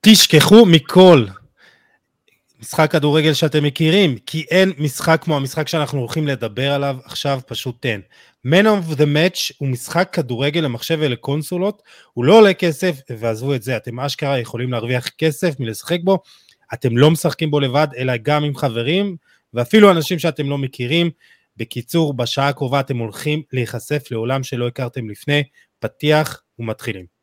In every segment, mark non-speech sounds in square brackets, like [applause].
תשכחו מכל משחק כדורגל שאתם מכירים, כי אין משחק כמו המשחק שאנחנו הולכים לדבר עליו עכשיו, פשוט אין. Man of the Match הוא משחק כדורגל למחשב ולקונסולות, הוא לא עולה כסף, ועזבו את זה, אתם אשכרה יכולים להרוויח כסף מלשחק בו, אתם לא משחקים בו לבד, אלא גם עם חברים, ואפילו אנשים שאתם לא מכירים. בקיצור, בשעה הקרובה אתם הולכים להיחשף לעולם שלא הכרתם לפני, פתיח ומתחילים.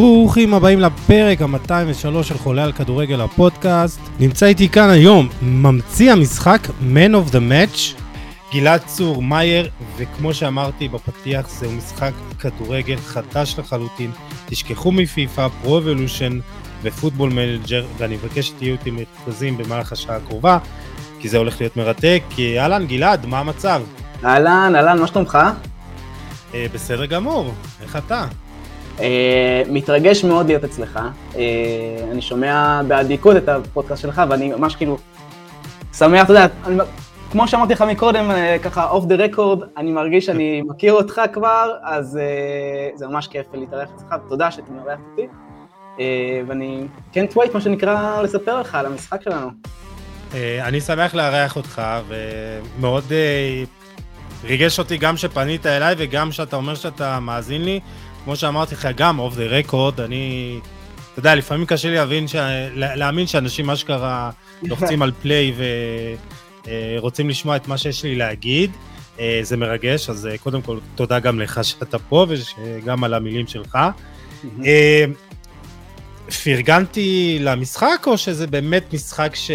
ברוכים הבאים לפרק ה-203 של חולה על כדורגל הפודקאסט. נמצא איתי כאן היום ממציא המשחק Man of the Match, גלעד צור מאייר, וכמו שאמרתי בפתיח, זהו משחק כדורגל חדש לחלוטין. תשכחו מפיפא, פרו-אבולושן ופוטבול מנג'ר, ואני מבקש שתהיו איתי מרכזים במהלך השעה הקרובה, כי זה הולך להיות מרתק. אהלן, גלעד, מה המצב? אהלן, אהלן, מה שלומך? אה, בסדר גמור, איך אתה? אה, מתרגש מאוד להיות אצלך. אה, אני שומע באדיקות את הפודקאסט שלך, ואני ממש כאילו שמח, אתה יודע, אני, כמו שאמרתי לך מקודם, אה, ככה off the record, אני מרגיש שאני [laughs] מכיר אותך כבר, אז זה ממש כיף להתארח אצלך, ותודה שאתה מארח אותי. ואני כן טווייט, מה שנקרא, לספר לך על המשחק שלנו. אני שמח לארח אותך, ומאוד ריגש אותי גם שפנית אליי וגם שאתה אומר שאתה מאזין לי. כמו שאמרתי לך, גם off the record, אני... אתה יודע, לפעמים קשה לי להבין, ש... להאמין שאנשים אשכרה לוחצים על play ורוצים אה, לשמוע את מה שיש לי להגיד. אה, זה מרגש, אז אה, קודם כל תודה גם לך שאתה פה וגם על המילים שלך. פרגנתי למשחק, או שזה באמת משחק ש...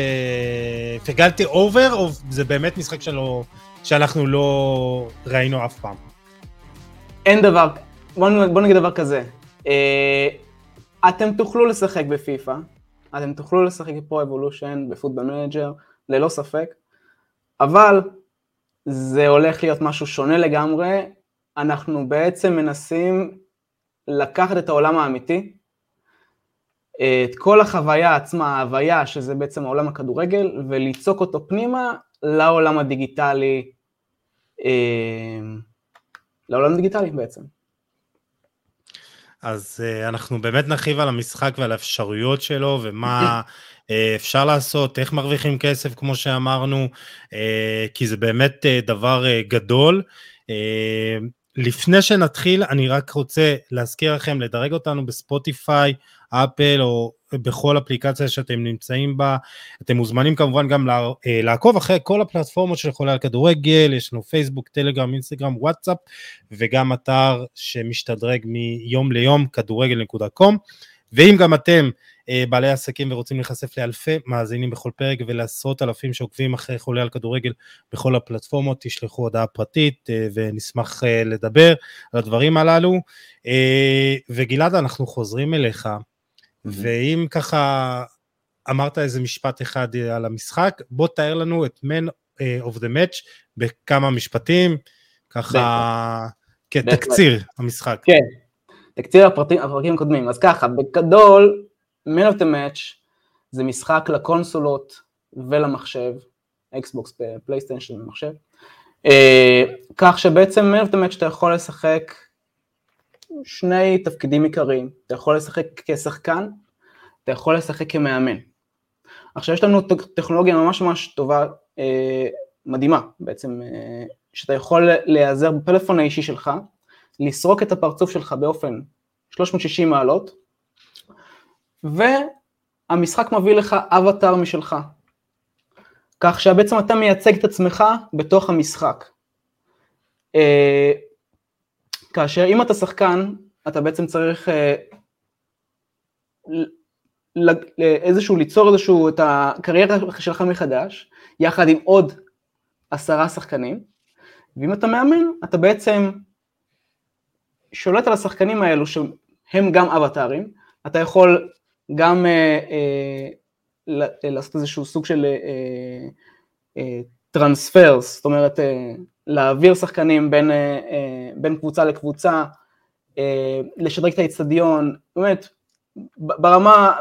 פרגנתי over, או זה באמת משחק שלא... שאנחנו לא ראינו אף פעם? אין דבר, בוא, בוא נגיד דבר כזה, אה, אתם תוכלו לשחק בפיפא, אתם תוכלו לשחק בפרו אבולושן, בפוטבול מנג'ר, ללא ספק, אבל זה הולך להיות משהו שונה לגמרי, אנחנו בעצם מנסים לקחת את העולם האמיתי, את כל החוויה עצמה, ההוויה, שזה בעצם העולם הכדורגל, וליצוק אותו פנימה לעולם הדיגיטלי, אה, לעולם הדיגיטלי בעצם. אז uh, אנחנו באמת נרחיב על המשחק ועל האפשרויות שלו ומה uh, [laughs] אפשר לעשות, איך מרוויחים כסף כמו שאמרנו, uh, כי זה באמת uh, דבר uh, גדול. Uh, לפני שנתחיל, אני רק רוצה להזכיר לכם לדרג אותנו בספוטיפיי, אפל או בכל אפליקציה שאתם נמצאים בה. אתם מוזמנים כמובן גם אה, לעקוב אחרי כל הפלטפורמות של חולה על כדורגל, יש לנו פייסבוק, טלגרם, אינסטגרם, וואטסאפ, וגם אתר שמשתדרג מיום ליום, כדורגל.com. ואם גם אתם אה, בעלי עסקים ורוצים להיחשף לאלפי מאזינים בכל פרק ולעשרות אלפים שעוקבים אחרי חולה על כדורגל בכל הפלטפורמות, תשלחו הודעה פרטית אה, ונשמח לדבר על הדברים הללו. וגלעד, אנחנו חוזרים אליך. ואם ככה אמרת איזה משפט אחד על המשחק, בוא תאר לנו את Man אה, of the Match בכמה משפטים, ככה כתקציר המשחק. כן, תקציר הפרטים, הפרקים הקודמים. אז ככה, בגדול, Man of the Match זה משחק לקונסולות ולמחשב, אקסבוקס, פלייסטיישן ומחשב, אה, כך שבעצם Man of the Match אתה יכול לשחק שני תפקידים עיקריים, אתה יכול לשחק כשחקן, אתה יכול לשחק כמאמן. עכשיו יש לנו טכנולוגיה ממש ממש טובה, אה, מדהימה בעצם, אה, שאתה יכול להיעזר בפלאפון האישי שלך, לסרוק את הפרצוף שלך באופן 360 מעלות, והמשחק מביא לך אבטאר משלך, כך שבעצם אתה מייצג את עצמך בתוך המשחק. אה, כאשר אם אתה שחקן, אתה בעצם צריך אה, איזשהו, ליצור איזשהו, את הקריירה שלך מחדש, יחד עם עוד עשרה שחקנים, ואם אתה מאמן, אתה בעצם שולט על השחקנים האלו שהם גם אבטארים, אתה יכול גם אה, אה, לעשות איזשהו סוג של אה, אה, טרנספרס, זאת אומרת אה, להעביר שחקנים בין, אה, אה, בין קבוצה לקבוצה, אה, לשדרג את האיצטדיון, באמת, ברמה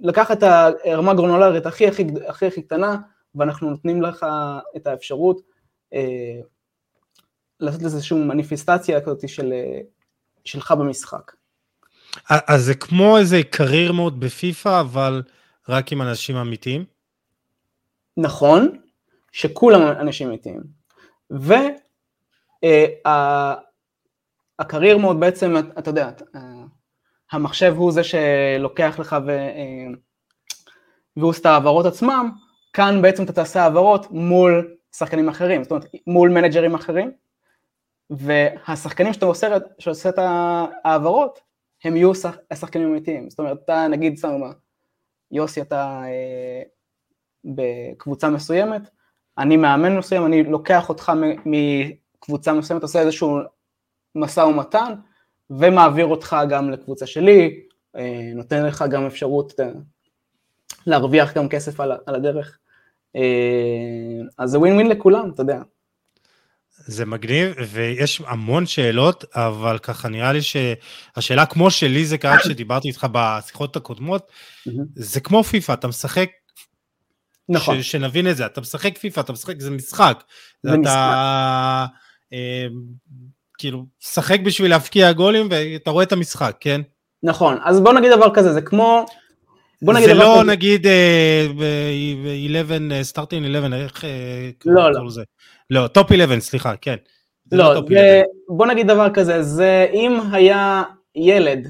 לקחת את הרמה הגרונולרית הכי הכי, הכי הכי קטנה, ואנחנו נותנים לך את האפשרות אה, לעשות לזה איזושהי מניפיסטציה כזאת של, שלך במשחק. אז זה כמו איזה קרייר מוד בפיפא, אבל רק עם אנשים אמיתיים? נכון, שכולם אנשים אמיתיים. והקרייר מוד בעצם, אתה יודע, המחשב הוא זה שלוקח לך ו... והוא עושה את ההעברות עצמם, כאן בעצם אתה תעשה העברות מול שחקנים אחרים, זאת אומרת מול מנג'רים אחרים, והשחקנים שאתה עושה, שעושה את ההעברות, הם יהיו שח, השחקנים אמיתיים, זאת אומרת אתה נגיד, סתם מה, יוסי אתה אה, בקבוצה מסוימת, אני מאמן מסוים, אני לוקח אותך מקבוצה מסוימת, עושה איזשהו משא ומתן, ומעביר אותך גם לקבוצה שלי, אה, נותן לך גם אפשרות אה, להרוויח גם כסף על, על הדרך. אה, אז זה ווין ווין לכולם, אתה יודע. זה מגניב, ויש המון שאלות, אבל ככה נראה לי שהשאלה כמו שלי זה קרה כשדיברתי איתך בשיחות הקודמות, זה כמו פיפא, אתה משחק, נכון. ש, שנבין את זה, אתה משחק פיפא, אתה משחק, זה משחק. זה אתה, משחק. אה, כאילו, שחק בשביל להפקיע גולים ואתה רואה את המשחק, כן? נכון, אז בוא נגיד דבר כזה, זה כמו... בוא נגיד זה לא כזה... נגיד ב-11, סטארטינג 11, איך אה, לא, לא. זה? לא, טופ 11, סליחה, כן. לא, לא זה, בוא נגיד דבר כזה, זה אם היה ילד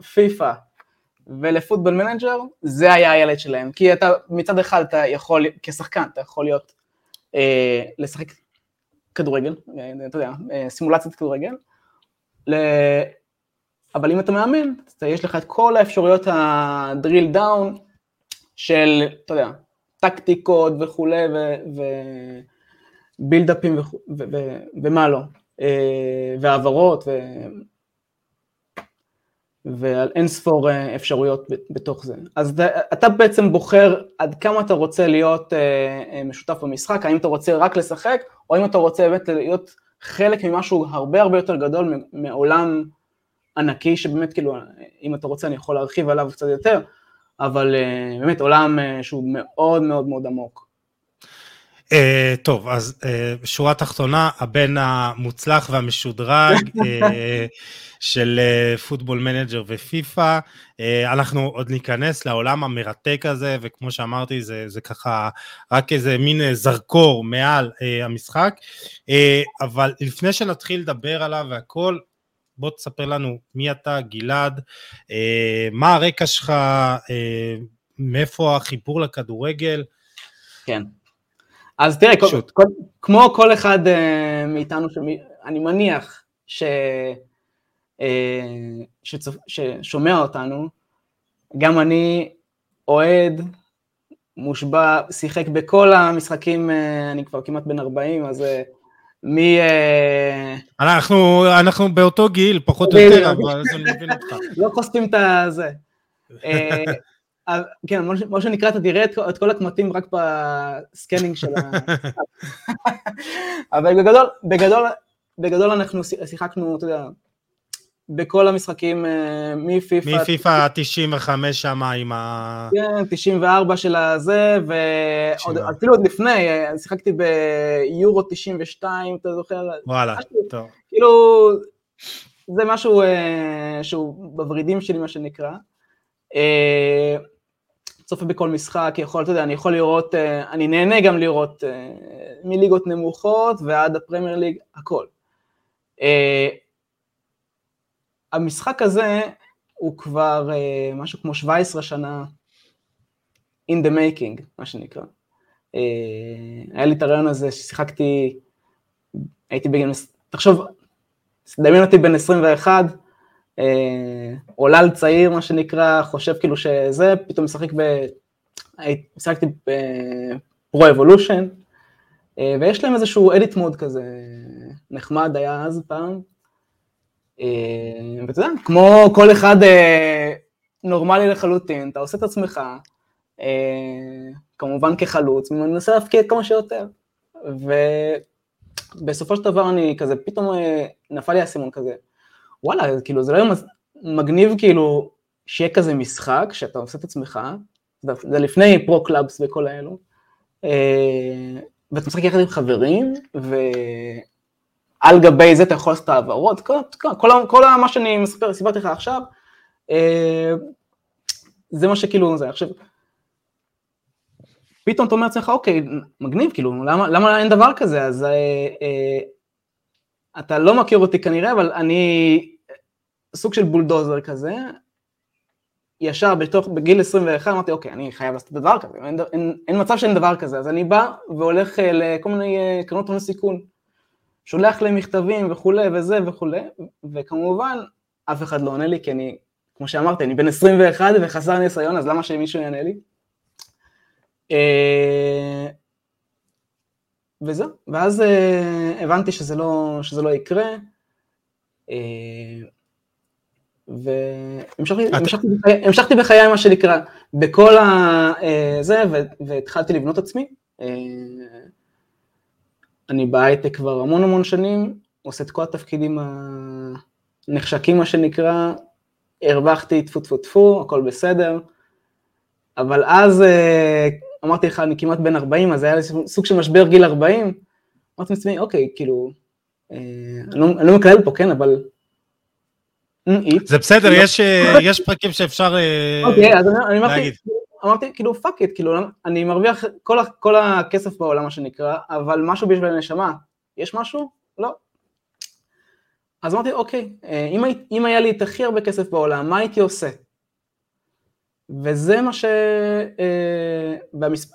לפיפא ולפוטבול מנג'ר, זה היה הילד שלהם. כי אתה, מצד אחד אתה יכול, כשחקן, אתה יכול להיות, אה, לשחק כדורגל, אה, אתה יודע, אה, סימולציית כדורגל, ל... אבל אם אתה מאמן, אתה, יש לך את כל האפשרויות ה drill down של, אתה יודע, טקטיקות וכולי, ובילדאפים ומה לא, אה, והעברות, ו... ועל אין ספור אה, אפשרויות בתוך זה. אז אתה בעצם בוחר עד כמה אתה רוצה להיות אה, משותף במשחק, האם אתה רוצה רק לשחק, או אם אתה רוצה באמת להיות חלק ממשהו הרבה הרבה יותר גדול מעולם ענקי, שבאמת כאילו, אם אתה רוצה אני יכול להרחיב עליו קצת יותר, אבל באמת עולם שהוא מאוד מאוד מאוד עמוק. אה, טוב, אז אה, שורה תחתונה, הבן המוצלח והמשודרג אה, [laughs] של אה, פוטבול מנג'ר ופיפא, אה, אנחנו עוד ניכנס לעולם המרתק הזה, וכמו שאמרתי, זה, זה ככה רק איזה מין זרקור מעל אה, המשחק, uh, אבל לפני שנתחיל לדבר עליו והכל, בוא תספר לנו מי אתה, גלעד, אה, מה הרקע שלך, אה, מאיפה החיבור לכדורגל. כן. אז תראה, כל, כל, כמו כל אחד אה, מאיתנו, שמי, אני מניח ש, אה, שצופ, ששומע אותנו, גם אני אוהד, מושבע, שיחק בכל המשחקים, אה, אני כבר כמעט בן 40, אז מי... אה, אנחנו, אנחנו באותו גיל, פחות או יותר, אבל אני מבין אותך. לא חושפים את הזה. כן, מה שנקרא, אתה תראה את כל הקמטים רק בסקנינג של ה... [laughs] אבל בגדול, בגדול, בגדול אנחנו שיחקנו, אתה יודע, בכל המשחקים אה, מפיפא... מפיפא 95 שם עם ה... כן, 94 של הזה, ואפילו עוד לפני, אה, שיחקתי ביורו 92, אתה זוכר? וואלה, טוב. כאילו, זה משהו אה, שהוא בוורידים שלי, מה שנקרא. צופה בכל משחק, יכול, אתה יודע, אני יכול לראות, אני נהנה גם לראות מליגות נמוכות ועד הפרמייר ליג, הכל. המשחק הזה הוא כבר משהו כמו 17 שנה in the making, מה שנקרא. היה לי את הרעיון הזה ששיחקתי, הייתי בגיל, תחשוב, תדמיין אותי בן 21, uh, עולל צעיר, מה שנקרא, חושב כאילו שזה, פתאום משחק ב... משחקתי בפרו אבולושן, uh, ויש להם איזשהו אדיט מוד כזה נחמד היה אז פעם, אה, ואתה יודע, כמו כל אחד אה, נורמלי לחלוטין, אתה עושה את עצמך, אה, כמובן כחלוץ, מנסה להפקיע כמה שיותר. ובסופו של דבר אני כזה, פתאום נפל לי האסימון כזה, וואלה, כאילו זה לא מגניב כאילו שיהיה כזה משחק, שאתה עושה את עצמך, זה לפני פרו קלאבס וכל האלו, אה, ואתה משחק יחד עם חברים, ועל גבי זה אתה יכול לעשות את העברות, כל, כל, כל, כל מה שאני מספר, סיפרתי לך עכשיו, אה, זה מה שכאילו זה. עכשיו, פתאום אתה אומר לעצמך, אוקיי, מגניב, כאילו, למה, למה אין דבר כזה? אז אה, אה, אתה לא מכיר אותי כנראה, אבל אני סוג של בולדוזר כזה, ישר בתוך, בגיל 21 אמרתי, אוקיי, אני חייב לעשות דבר כזה, אין, אין, אין מצב שאין דבר כזה, אז אני בא והולך אה, לכל מיני אה, קרנות הון סיכון, שולח להם מכתבים וכולי וזה וכולי, וכמובן, אף אחד לא עונה לי, כי אני, כמו שאמרתי, אני בן 21 וחסר ניסיון, אז למה שמישהו יענה לי? אה, וזהו, ואז הבנתי שזה לא, שזה לא יקרה, והמשכתי בחיי, מה שנקרא, בכל ה... אה, זה, והתחלתי לבנות עצמי. אה, אני בהייטק כבר המון המון שנים, עושה את כל התפקידים הנחשקים, מה שנקרא, הרווחתי טפו טפו טפו, הכל בסדר, אבל אז אה, אמרתי לך, אני כמעט בן 40, אז היה לי סוג של משבר גיל 40, אמרתי לעצמי, אוקיי, כאילו, אני לא, אני לא מקלל פה, כן, אבל זה בסדר, לא. אה, [laughs] יש פרקים שאפשר אה, אוקיי, אז אני אמרתי, כאילו fuck it, כאילו אני מרוויח כל הכסף בעולם מה שנקרא, אבל משהו בשביל הנשמה, יש משהו? לא. אז אמרתי, אוקיי, אה, אם היה לי את הכי הרבה כסף בעולם, מה הייתי עושה? וזה מה ש...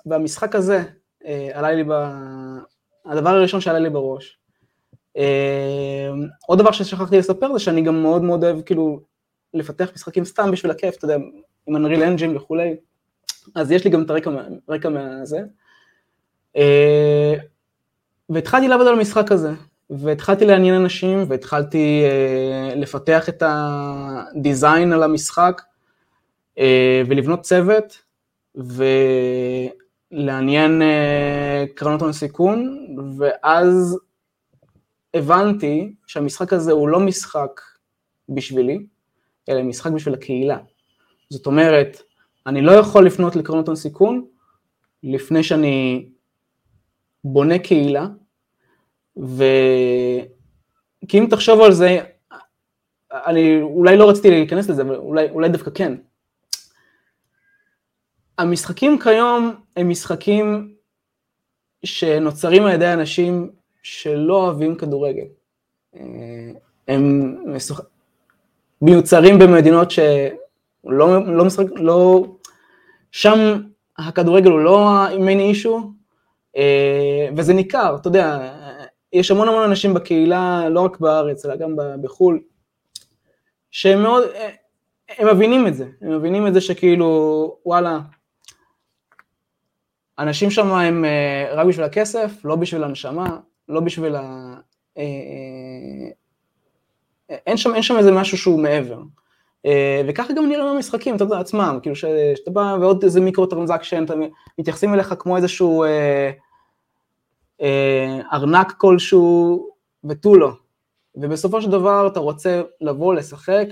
במשחק הזה עלה לי, הדבר הראשון שעלה לי בראש. אמ, עוד דבר ששכחתי לספר זה שאני גם מאוד מאוד אוהב כאילו לפתח משחקים סתם בשביל הכיף, אתה יודע, עם אנריל אנג'ין וכולי, אז יש לי גם את הרקע מהזה. אה, והתחלתי לעבוד על המשחק הזה, והתחלתי לעניין אנשים, והתחלתי אה, לפתח את הדיזיין על המשחק, אה, ולבנות צוות, ולעניין קרנות הון סיכון, ואז הבנתי שהמשחק הזה הוא לא משחק בשבילי, אלא משחק בשביל הקהילה. זאת אומרת, אני לא יכול לפנות לקרנות הון סיכון לפני שאני בונה קהילה, ו... כי אם תחשוב על זה, אני אולי לא רציתי להיכנס לזה, אבל אולי, אולי דווקא כן. המשחקים כיום הם משחקים שנוצרים על ידי אנשים שלא אוהבים כדורגל. אה, הם משוח... מיוצרים במדינות שלא לא משחק, לא... שם הכדורגל הוא לא המיין אישו, אה, וזה ניכר, אתה יודע, יש המון המון אנשים בקהילה, לא רק בארץ, אלא גם בחו"ל, שהם מאוד, הם מבינים את זה, הם מבינים את זה שכאילו, וואלה, אנשים שם הם אה, רק בשביל הכסף, לא בשביל הנשמה, לא בשביל ה... אה, אה, אין שם, אין שם איזה משהו שהוא מעבר. וככה גם נראה במשחקים, אתה יודע, עצמם, כאילו שאתה בא ועוד איזה micro transaction, מתייחסים אליך כמו איזשהו אה, אה, ארנק כלשהו ותו לא. ובסופו של דבר אתה רוצה לבוא, לשחק,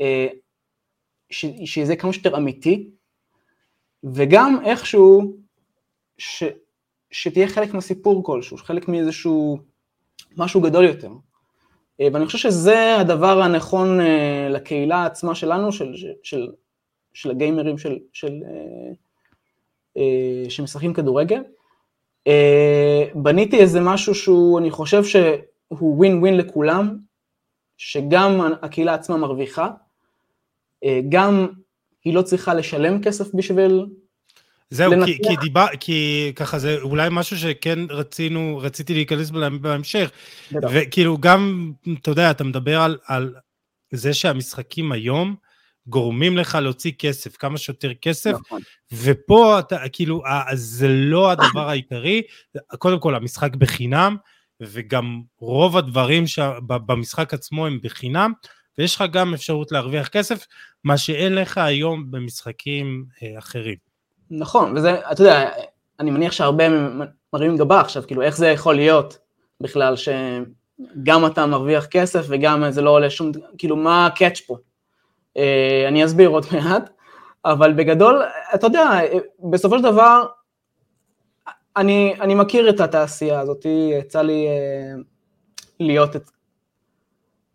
אה, שזה כמה שיותר אמיתי, וגם איכשהו, ש, שתהיה חלק מהסיפור כלשהו, חלק מאיזשהו משהו גדול יותר. אה, ואני חושב שזה הדבר הנכון אה, לקהילה עצמה שלנו, של, של, של הגיימרים של, של, אה, שמשחקים כדורגל. בניתי איזה משהו שהוא, אני חושב שהוא ווין ווין לכולם, שגם הקהילה עצמה מרוויחה, גם היא לא צריכה לשלם כסף בשביל זהו, כי, כי דיבר, כי ככה זה אולי משהו שכן רצינו, רציתי להיכנס בהמשך, וכאילו גם, אתה יודע, אתה מדבר על, על זה שהמשחקים היום גורמים לך להוציא כסף, כמה שיותר כסף, נכון. ופה אתה, כאילו, זה לא הדבר העיקרי, קודם כל המשחק בחינם, וגם רוב הדברים במשחק עצמו הם בחינם, ויש לך גם אפשרות להרוויח כסף, מה שאין לך היום במשחקים אה, אחרים. נכון, וזה, אתה יודע, אני מניח שהרבה מרימים גבה עכשיו, כאילו, איך זה יכול להיות בכלל שגם אתה מרוויח כסף וגם זה לא עולה שום, כאילו, מה הקאץ' פה? אני אסביר עוד מעט, אבל בגדול, אתה יודע, בסופו של דבר, אני, אני מכיר את התעשייה הזאת, יצא לי להיות,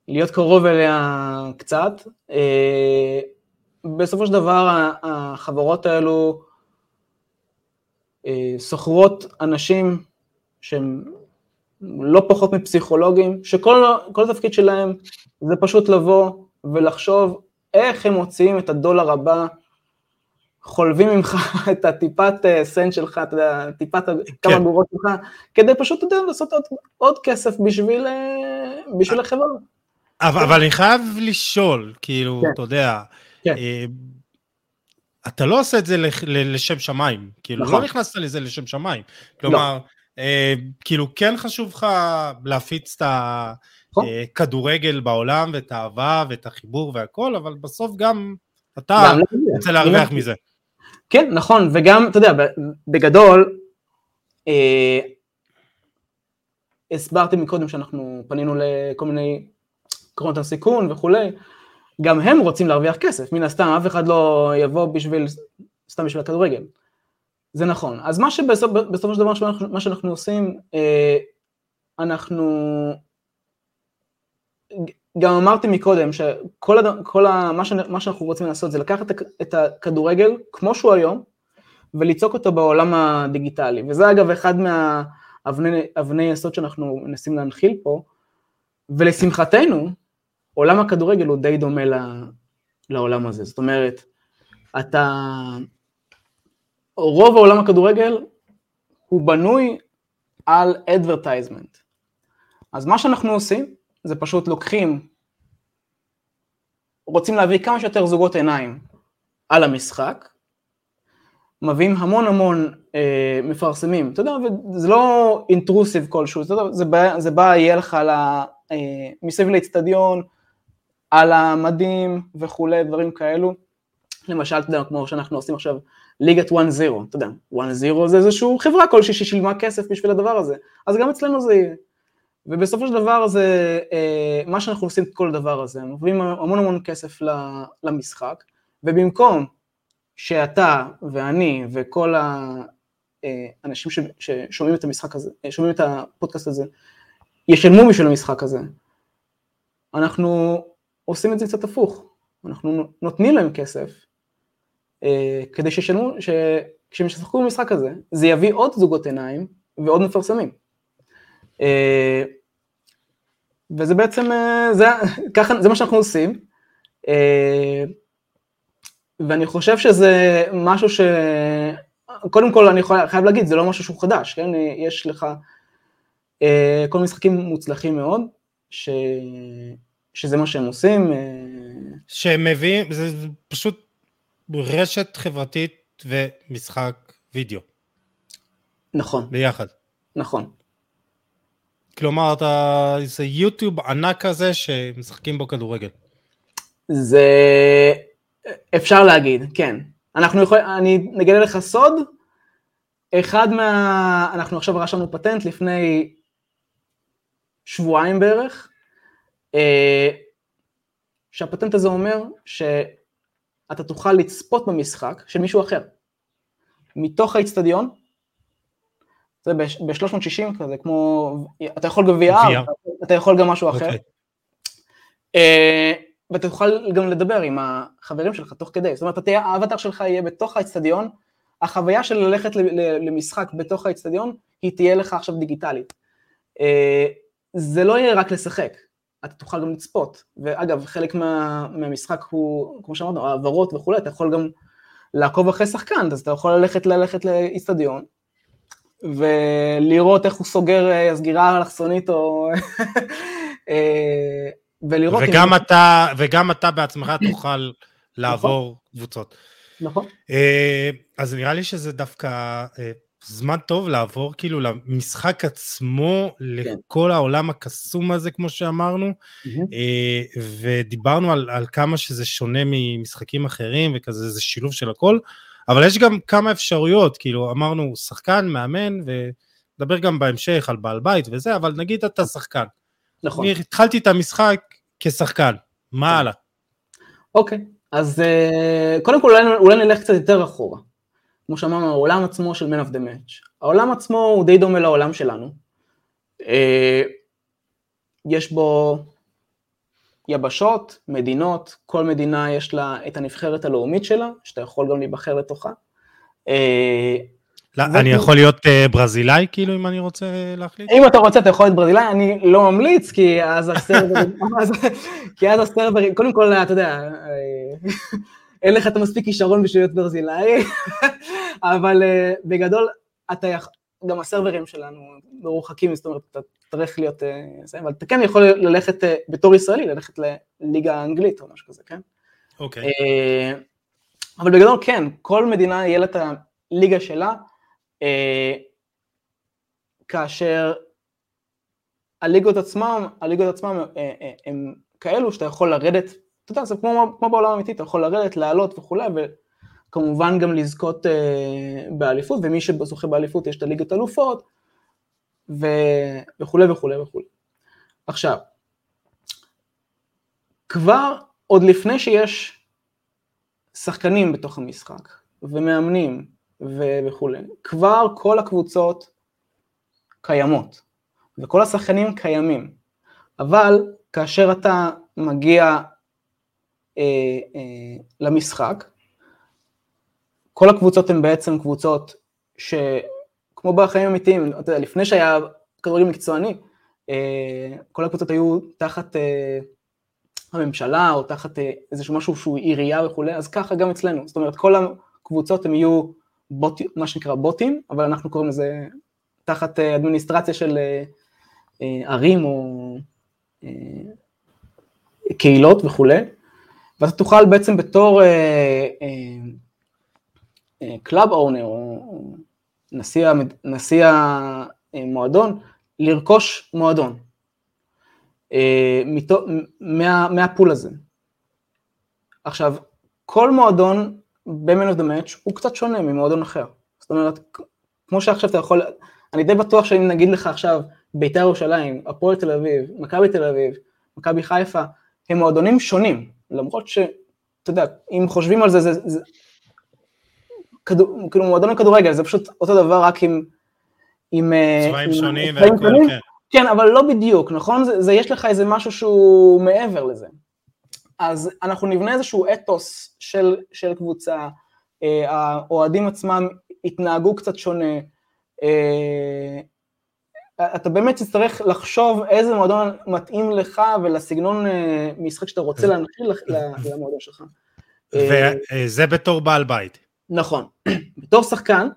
להיות קרוב אליה קצת. בסופו של דבר החברות האלו סוחרות אנשים שהם לא פחות מפסיכולוגים, שכל התפקיד שלהם זה פשוט לבוא ולחשוב איך הם מוציאים את הדולר הבא, חולבים ממך [laughs] את הטיפת אה, סנט שלך, יודע, טיפת כן. כמה גורות שלך, כדי פשוט, אתה יודע, לעשות עוד, עוד כסף בשביל, אה, בשביל החברה. אבל, אבל אני חייב לשאול, כאילו, כן. אתה יודע, כן. אה, אתה לא עושה את זה לשם שמיים, כאילו, לא נכון. לא נכנסת לזה לשם שמיים. כלומר, לא. אה, כאילו, כן חשוב לך להפיץ את הכדורגל נכון. בעולם, ואת האהבה, ואת החיבור והכל, אבל בסוף גם אתה רוצה להרוויח מזה. כן, נכון, וגם, אתה יודע, בגדול, אה, הסברתי מקודם שאנחנו פנינו לכל מיני קרונות הסיכון וכולי, גם הם רוצים להרוויח כסף, מן הסתם, אף אחד לא יבוא בשביל, סתם בשביל הכדורגל. זה נכון. אז מה שבסופו של דבר, מה שאנחנו עושים, אה, אנחנו, גם אמרתי מקודם, שכל הד... כל ה... מה, ש... מה שאנחנו רוצים לעשות זה לקחת את הכדורגל כמו שהוא היום, וליצוק אותו בעולם הדיגיטלי. וזה אגב אחד מהאבני יסוד שאנחנו מנסים להנחיל פה, ולשמחתנו, עולם הכדורגל הוא די דומה לעולם הזה. זאת אומרת, אתה... רוב העולם הכדורגל הוא בנוי על advertisement. אז מה שאנחנו עושים, זה פשוט לוקחים, רוצים להביא כמה שיותר זוגות עיניים על המשחק, מביאים המון המון אה, מפרסמים, אתה יודע, זה לא אינטרוסיב כלשהו, אתה זה בא, זה בא יהיה לך על ה, אה, מסביב לאצטדיון, על המדים וכולי, דברים כאלו. למשל, אתה יודע, כמו שאנחנו עושים עכשיו, ליגת 1-0, אתה יודע, 1-0 זה איזושהי חברה כלשהי ששילמה כסף בשביל הדבר הזה, אז גם אצלנו זה יהיה. ובסופו של דבר זה, אה, מה שאנחנו עושים את כל הדבר הזה, מביאים המון המון כסף למשחק, ובמקום שאתה ואני וכל האנשים אה, ששומעים את המשחק הזה, אה, שומעים את הפודקאסט הזה, ישלמו בשביל המשחק הזה, אנחנו עושים את זה קצת הפוך, אנחנו נותנים להם כסף, כדי שישלמו, שכשהם ישחקו במשחק הזה, זה יביא עוד זוגות עיניים ועוד מפרסמים. אה, וזה בעצם, אה, זה, ככה, זה מה שאנחנו עושים. אה, ואני חושב שזה משהו ש... קודם כל אני חייב להגיד, זה לא משהו שהוא חדש, כן? יש לך כל משחקים מוצלחים מאוד, ש... שזה מה שהם עושים. שהם מביאים, זה פשוט רשת חברתית ומשחק וידאו. נכון. ביחד. נכון. כלומר, אתה, זה יוטיוב ענק כזה שמשחקים בו כדורגל. זה אפשר להגיד, כן. אנחנו יכולים, אני נגלה לך סוד, אחד מה... אנחנו עכשיו רשמנו פטנט לפני שבועיים בערך, אה, שהפטנט הזה אומר שאתה תוכל לצפות במשחק של מישהו אחר, מתוך האיצטדיון, זה ב-360 כזה, כמו, אתה יכול גם VR, אתה יכול גם משהו אחר. Okay. אוקיי. Uh, ואתה תוכל גם לדבר עם החברים שלך תוך כדי, זאת אומרת, האבטר שלך יהיה בתוך האצטדיון, החוויה של ללכת למשחק בתוך האצטדיון, היא תהיה לך עכשיו דיגיטלית. Uh, זה לא יהיה רק לשחק, אתה תוכל גם לצפות, ואגב, חלק מה, מהמשחק הוא, כמו שאמרנו, העברות וכולי, אתה יכול גם לעקוב אחרי שחקן, אז אתה יכול ללכת ללכת לאצטדיון, ולראות איך הוא סוגר אה, סגירה אלכסונית או... אה, ולראות... וגם, אם... אתה, וגם אתה בעצמך תוכל לעבור נכון. קבוצות. נכון. אה, אז נראה לי שזה דווקא זמן טוב לעבור כאילו למשחק עצמו, כן. לכל העולם הקסום הזה, כמו שאמרנו, ודיברנו על, על כמה שזה שונה ממשחקים אחרים, וכזה, זה שילוב של הכל. אבל יש גם כמה אפשרויות, כאילו אמרנו שחקן, מאמן, ונדבר גם בהמשך על בעל בית וזה, אבל נגיד אתה שחקן. נכון. אני התחלתי את המשחק כשחקן, מה כן. הלאה? אוקיי, אז uh, קודם כל אולי, אולי נלך קצת יותר אחורה. כמו שאמרנו, העולם עצמו של Man of the Match. העולם עצמו הוא די דומה לעולם שלנו. Uh, יש בו יבשות, מדינות, כל מדינה יש לה את הנבחרת הלאומית שלה, שאתה יכול גם להיבחר לתוכה. אה, לא, אני יכול להיות uh, ברזילאי כאילו אם אני רוצה להחליט? אם אתה רוצה אתה יכול להיות ברזילאי, אני לא ממליץ כי אז הסרברים, [laughs] כי אז הסרברים, קודם כל אתה יודע, אה, אין לך את המספיק כישרון בשביל להיות ברזילאי, אבל uh, בגדול אתה יכול, גם הסרברים שלנו מרוחקים, זאת אומרת אתה צריך להיות, uh, אבל אתה כן יכול ללכת uh, בתור ישראלי, ללכת לליגה האנגלית או משהו כזה, כן? אוקיי. Okay. Uh, אבל בגדול כן, כל מדינה יהיה לה את הליגה שלה, אה, כאשר הליגות עצמם, הליגות אה, הם כאלו שאתה יכול לרדת, אתה יודע, זה כמו, כמו בעולם האמיתי, אתה יכול לרדת, לעלות וכולי, וכמובן גם לזכות באליפות, ומי שזוכה באליפות יש את הליגת אלופות, וכולי וכולי וכולי. עכשיו, כבר עוד לפני שיש שחקנים בתוך המשחק, ומאמנים, וכולי. כבר כל הקבוצות קיימות, וכל השחקנים קיימים, אבל כאשר אתה מגיע אה, אה, למשחק, כל הקבוצות הן בעצם קבוצות שכמו בחיים אמיתיים, אתה יודע, לפני שהיה כדורגל מקצועני, אה, כל הקבוצות היו תחת אה, הממשלה או תחת אה, איזשהו משהו שהוא עירייה וכולי, אז ככה גם אצלנו, זאת אומרת כל הקבוצות הן יהיו בוט, מה שנקרא בוטים, אבל אנחנו קוראים לזה תחת אה, אדמיניסטרציה של אה, אה, ערים או קהילות וכולי, ואתה תוכל בעצם בתור club owner או נשיא, נשיא המועדון, לרכוש מועדון מה, מהפול הזה. עכשיו, כל מועדון ב-Man of the Match הוא קצת שונה ממועדון אחר. זאת אומרת, כמו שעכשיו אתה יכול, אני די בטוח שאם נגיד לך עכשיו בית"ר ירושלים, הפועל תל אביב, מכבי תל אביב, מכבי חיפה, הם מועדונים שונים, למרות שאתה יודע, אם חושבים על זה, זה, זה כדור, כאילו מועדון לכדורגל, זה פשוט אותו דבר רק עם... עם אה, צבעים שונים והכל, כן. כן, אבל לא בדיוק, נכון? זה, זה יש לך איזה משהו שהוא מעבר לזה. אז אנחנו נבנה איזשהו אתוס של, של קבוצה, אה, האוהדים עצמם יתנהגו קצת שונה, אה, אתה באמת תצטרך לחשוב איזה מועדון מתאים לך ולסגנון אה, משחק שאתה רוצה להנחיל למועדון שלך. וזה בתור בעל בית. נכון. [clears throat] בתור שחקן,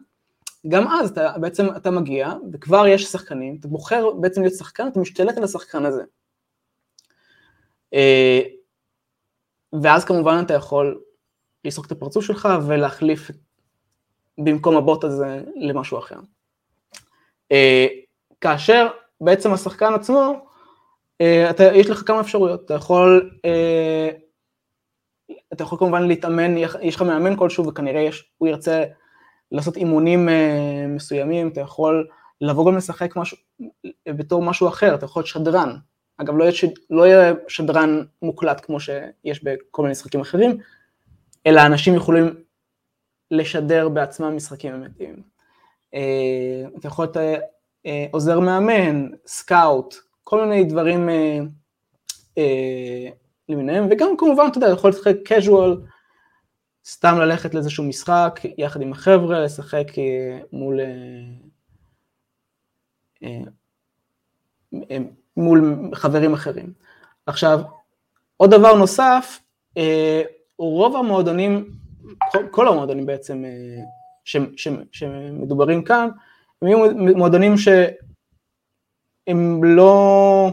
גם אז אתה, בעצם אתה מגיע, וכבר יש שחקנים, אתה בוחר בעצם להיות שחקן, אתה משתלט על השחקן הזה. ואז כמובן אתה יכול לסרוק את הפרצוף שלך ולהחליף במקום הבוט הזה למשהו אחר. אה, כאשר בעצם השחקן עצמו, אה, אתה, יש לך כמה אפשרויות, אתה יכול, אה, אתה יכול כמובן להתאמן, יש לך מאמן כלשהו וכנראה יש, הוא ירצה לעשות אימונים מסוימים, אתה יכול לבוא גם לשחק משהו, בתור משהו אחר, אתה יכול להיות שדרן, אגב, לא יהיה, שד... לא יהיה שדרן מוקלט כמו שיש בכל מיני משחקים אחרים, אלא אנשים יכולים לשדר בעצמם משחקים אמיתיים. אה, אתה יכול להיות אה, אה, עוזר מאמן, סקאוט, כל מיני דברים למיניהם, וגם כמובן, אתה יודע, יכול לשחק casual, סתם ללכת לאיזשהו משחק יחד עם החבר'ה, לשחק מול... מול חברים אחרים. עכשיו, עוד דבר נוסף, אה, רוב המועדונים, כל המועדונים בעצם אה, שמדוברים כאן, הם יהיו מועדונים שהם לא,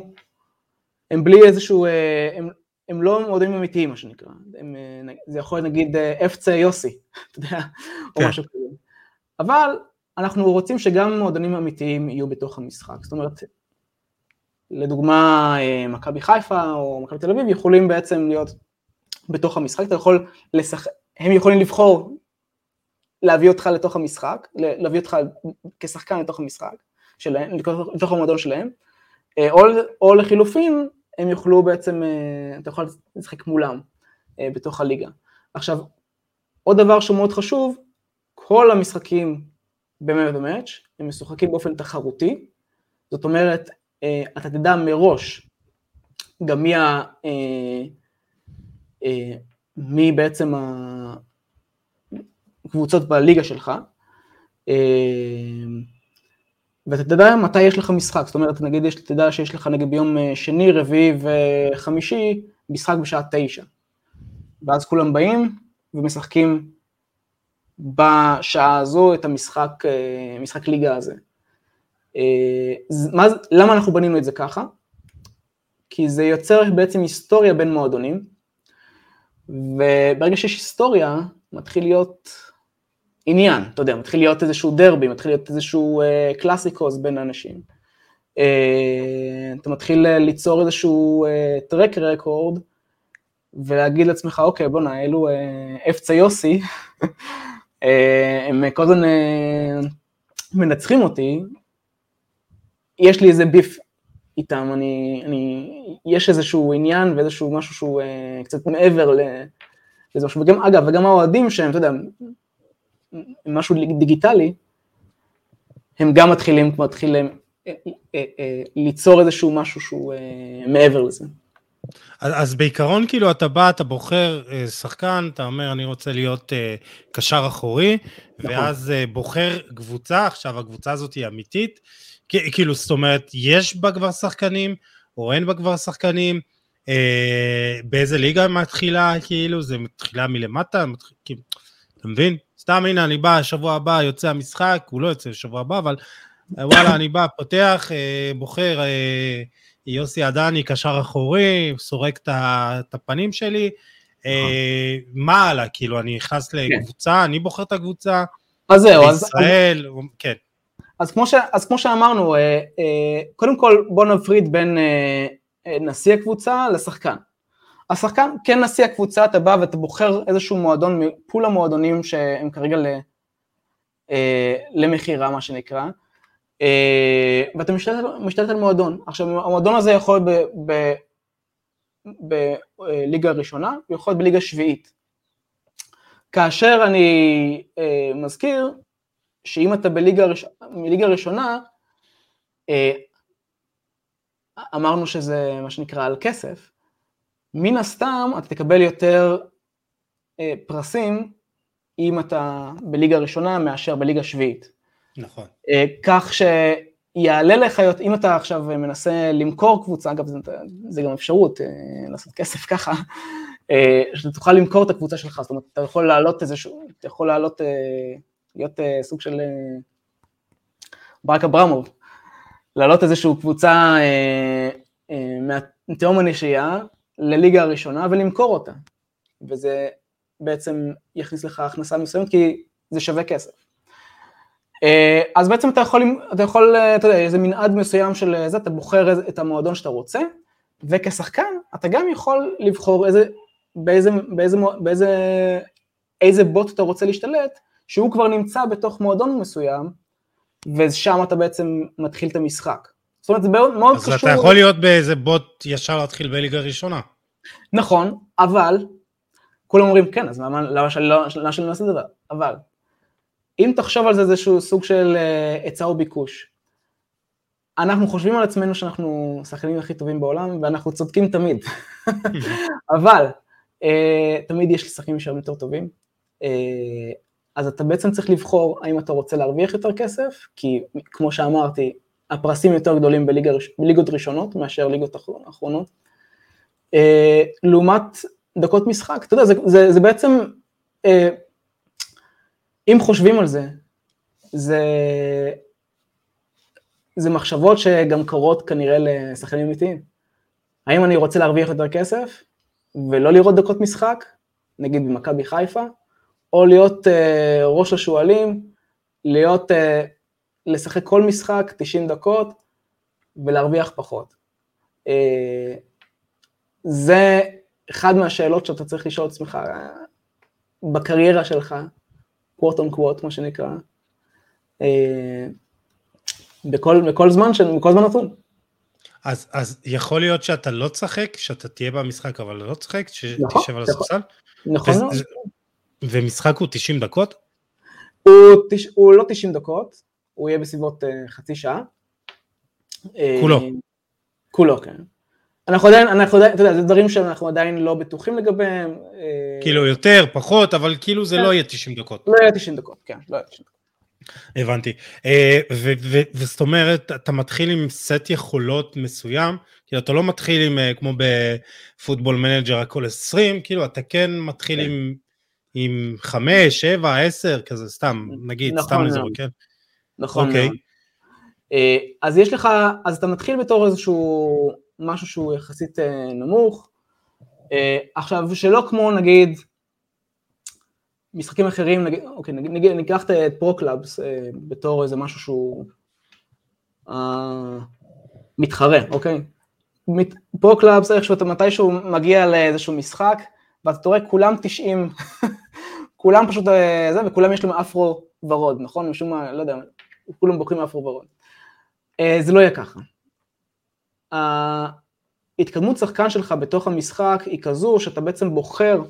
הם בלי איזשהו, אה, הם, הם לא מועדונים אמיתיים מה שנקרא, הם, זה יכול להיות נגיד אפצה יוסי, [laughs] אתה יודע, או כן. משהו כזה. אבל אנחנו רוצים שגם מועדונים אמיתיים יהיו בתוך המשחק, זאת אומרת, לדוגמה אה, מכבי חיפה או מכבי תל אביב יכולים בעצם להיות בתוך המשחק, אתה יכול לשחק, הם יכולים לבחור להביא אותך לתוך המשחק, להביא אותך כשחקן לתוך המשחק שלהם, לתוך המועדון שלהם, אה, או, או לחילופין הם יוכלו בעצם, אה, אתה יכול לשחק מולם. בתוך הליגה. עכשיו, עוד דבר שהוא מאוד חשוב, כל המשחקים ב-Man of הם משוחקים באופן תחרותי, זאת אומרת, אתה תדע מראש גם מי, ה, מי בעצם הקבוצות בליגה שלך, ואתה תדע מתי יש לך משחק, זאת אומרת, נגיד, יש, תדע שיש לך נגיד ביום אה, שני, רביעי וחמישי, משחק בשעה תשע. ואז כולם באים ומשחקים בשעה הזו את המשחק, אה, משחק ליגה הזה. אה, מה, למה אנחנו בנינו את זה ככה? כי זה יוצר בעצם היסטוריה בין מועדונים, וברגע שיש היסטוריה, מתחיל להיות עניין, אתה יודע, מתחיל להיות איזשהו דרבי, מתחיל להיות איזשהו אה, קלאסיקוס בין אנשים. אה, אתה מתחיל אה, ליצור איזשהו אה, טרק רקורד, ולהגיד לעצמך, אוקיי, בואנה, אלו אה, אפצה יוסי, [laughs] אה, הם כל הזמן אה, מנצחים אותי, יש לי איזה ביף איתם, אני, אני, יש איזשהו עניין ואיזשהו משהו שהוא אה, קצת מעבר לזה משהו, וגם, אגב, וגם האוהדים שהם, אתה יודע, משהו דיגיטלי, הם גם מתחילים, מתחילים אה, אה, אה, ליצור איזשהו משהו שהוא מעבר לזה. אז, בעיקרון כאילו אתה בא, אתה בוחר שחקן, אתה אומר אני רוצה להיות קשר אחורי, נכון. ואז בוחר קבוצה, עכשיו הקבוצה הזאת היא אמיתית, כאילו זאת אומרת יש בה כבר שחקנים, או אין בה כבר שחקנים, באיזה ליגה מתחילה, כאילו זה מתחילה מלמטה, מתחיל, כאילו, אתה מבין? סתם הנה אני בא, שבוע הבא יוצא המשחק, הוא לא יוצא בשבוע הבא, אבל אה, וואלה, אני בא, פותח, אה, בוחר אה, יוסי עדני, קשר אחורי, סורק את הפנים שלי, נכון. מה הלאה? כאילו, אני נכנס כן. לקבוצה, אני בוחר את הקבוצה, אז זהו, אז... ישראל, כן. אז כמו, ש, אז כמו שאמרנו, קודם כל בוא נפריד בין נשיא הקבוצה לשחקן. השחקן כן נשיא הקבוצה, אתה בא ואתה בוחר איזשהו מועדון מפול המועדונים שהם כרגע ל, אה, למכירה, מה שנקרא, אה, ואתה משתלט, משתלט על מועדון. עכשיו, המועדון הזה יכול בליגה ראשונה, ויכול להיות בליגה שביעית. כאשר אני אה, מזכיר שאם אתה בליגה ראש... ראשונה, אה, אמרנו שזה מה שנקרא על כסף, מן הסתם אתה תקבל יותר אה, פרסים אם אתה בליגה ראשונה מאשר בליגה שביעית. נכון. אה, כך שיעלה לך, אם אתה עכשיו מנסה למכור קבוצה, אגב זה, זה גם אפשרות אה, לעשות כסף ככה, אה, שאתה תוכל למכור את הקבוצה שלך, זאת אומרת אתה יכול לעלות איזשהו, אתה יכול לעלות, אה, להיות אה, סוג של אה, ברק אברמוב, לעלות איזושהי קבוצה אה, אה, מהתהום הנשייה, לליגה הראשונה ולמכור אותה. וזה בעצם יכניס לך הכנסה מסוימת כי זה שווה כסף. אה, אז בעצם אתה יכול, אתה יכול, אתה יודע, איזה מנעד מסוים של זה, אתה בוחר את המועדון שאתה רוצה, וכשחקן אתה גם יכול לבחור איזה, באיזה, באיזה, באיזה, איזה בוט אתה רוצה להשתלט, שהוא כבר נמצא בתוך מועדון מסוים, ושם אתה בעצם מתחיל את המשחק. זאת אומרת, זה מאוד אז קשור... אז אתה יכול להיות באיזה בוט ישר להתחיל בליגה ראשונה. נכון, אבל, כולם אומרים, כן, אז למה, למה שאני לא, לא אעשה דבר? אבל, אם תחשוב על זה איזשהו סוג של אה, היצע או ביקוש, אנחנו חושבים על עצמנו שאנחנו השחקנים הכי טובים בעולם, ואנחנו צודקים תמיד. [laughs] אבל, אה, תמיד יש שחקנים שהם יותר טובים. אה, אז אתה בעצם צריך לבחור האם אתה רוצה להרוויח יותר כסף, כי כמו שאמרתי, הפרסים יותר גדולים בליגות ראשונות מאשר ליגות אחרונות. אה, לעומת דקות משחק, אתה יודע, זה, זה, זה בעצם, אה, אם חושבים על זה, זה, זה מחשבות שגם קורות כנראה לשחקנים אמיתיים. האם אני רוצה להרוויח יותר כסף ולא לראות דקות משחק, נגיד במכבי חיפה, או להיות אה, ראש השועלים, להיות לשחק כל משחק 90 דקות ולהרוויח פחות. אה, זה אחד מהשאלות שאתה צריך לשאול את עצמך בקריירה שלך, קוואט און קוואט, מה שנקרא, אה, בכל, בכל זמן, בכל זמן נתון. אז, אז יכול להיות שאתה לא תשחק, שאתה תהיה במשחק אבל לא תשחק, שתשב נכון, על הספסל? נכון. נכון. ומשחק הוא 90 דקות? הוא. הוא לא 90 דקות, הוא יהיה בסביבות uh, חצי שעה. כולו. Uh, כולו, כן. אנחנו עדיין, אנחנו עדיין, אתה יודע, זה דברים שאנחנו עדיין לא בטוחים לגביהם. כאילו יותר, פחות, אבל כאילו זה כן. לא יהיה 90 דקות. לא יהיה 90 דקות, כן, לא יהיה 90 דקות. הבנתי. וזאת אומרת, אתה מתחיל עם סט יכולות מסוים, כאילו אתה לא מתחיל עם, אה, כמו ב-Football Manager הכל 20, כאילו אתה כן מתחיל כן. עם, עם 5, 7, 10, כזה סתם, נגיד, נכון סתם לזרוק, כן? נכון okay. אוקיי. מאוד. אה, אז יש לך, אז אתה מתחיל בתור איזשהו משהו שהוא יחסית אה, נמוך, עכשיו שלא כמו נגיד משחקים אחרים, נגיד, אוקיי, נגיד, נגיד ניקח את Pro Clubs אה, בתור איזה משהו שהוא אה, מתחרה, אוקיי? Pro Clubs איכשהו אתה מתישהו מגיע לאיזשהו משחק, ואתה רואה כולם 90, [laughs] כולם פשוט אה, זה, וכולם יש להם אפרו ורוד, נכון? משום מה, לא יודע, כולם בוחרים אפרו ורוד. אה, זה לא יהיה ככה. ההתקדמות שחקן שלך בתוך המשחק היא כזו שאתה בעצם בוחר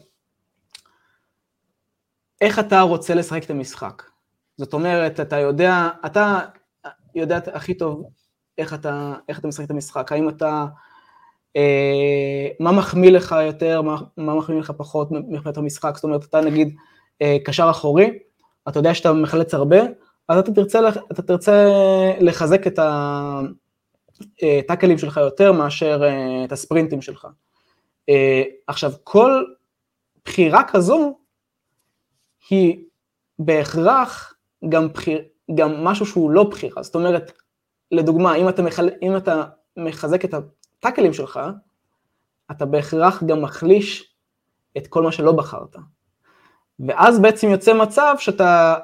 איך אתה רוצה לשחק את המשחק. זאת אומרת, אתה יודע, אתה יודע הכי טוב איך אתה, איך אתה משחק את המשחק, האם אתה, אה, מה מחמיא לך יותר, מה, מה מחמיא לך פחות מבחינת המשחק, זאת אומרת, אתה נגיד אה, קשר אחורי, אתה יודע שאתה מחלץ הרבה, אז אתה תרצה, אתה תרצה לחזק את הטאקלים אה, שלך יותר מאשר אה, את הספרינטים שלך. אה, עכשיו, כל בחירה כזו, היא בהכרח גם, בחיר, גם משהו שהוא לא בחירה. זאת אומרת, לדוגמה, אם אתה, מחל... אם אתה מחזק את הטאקלים שלך, אתה בהכרח גם מחליש את כל מה שלא בחרת. ואז בעצם יוצא מצב שאתה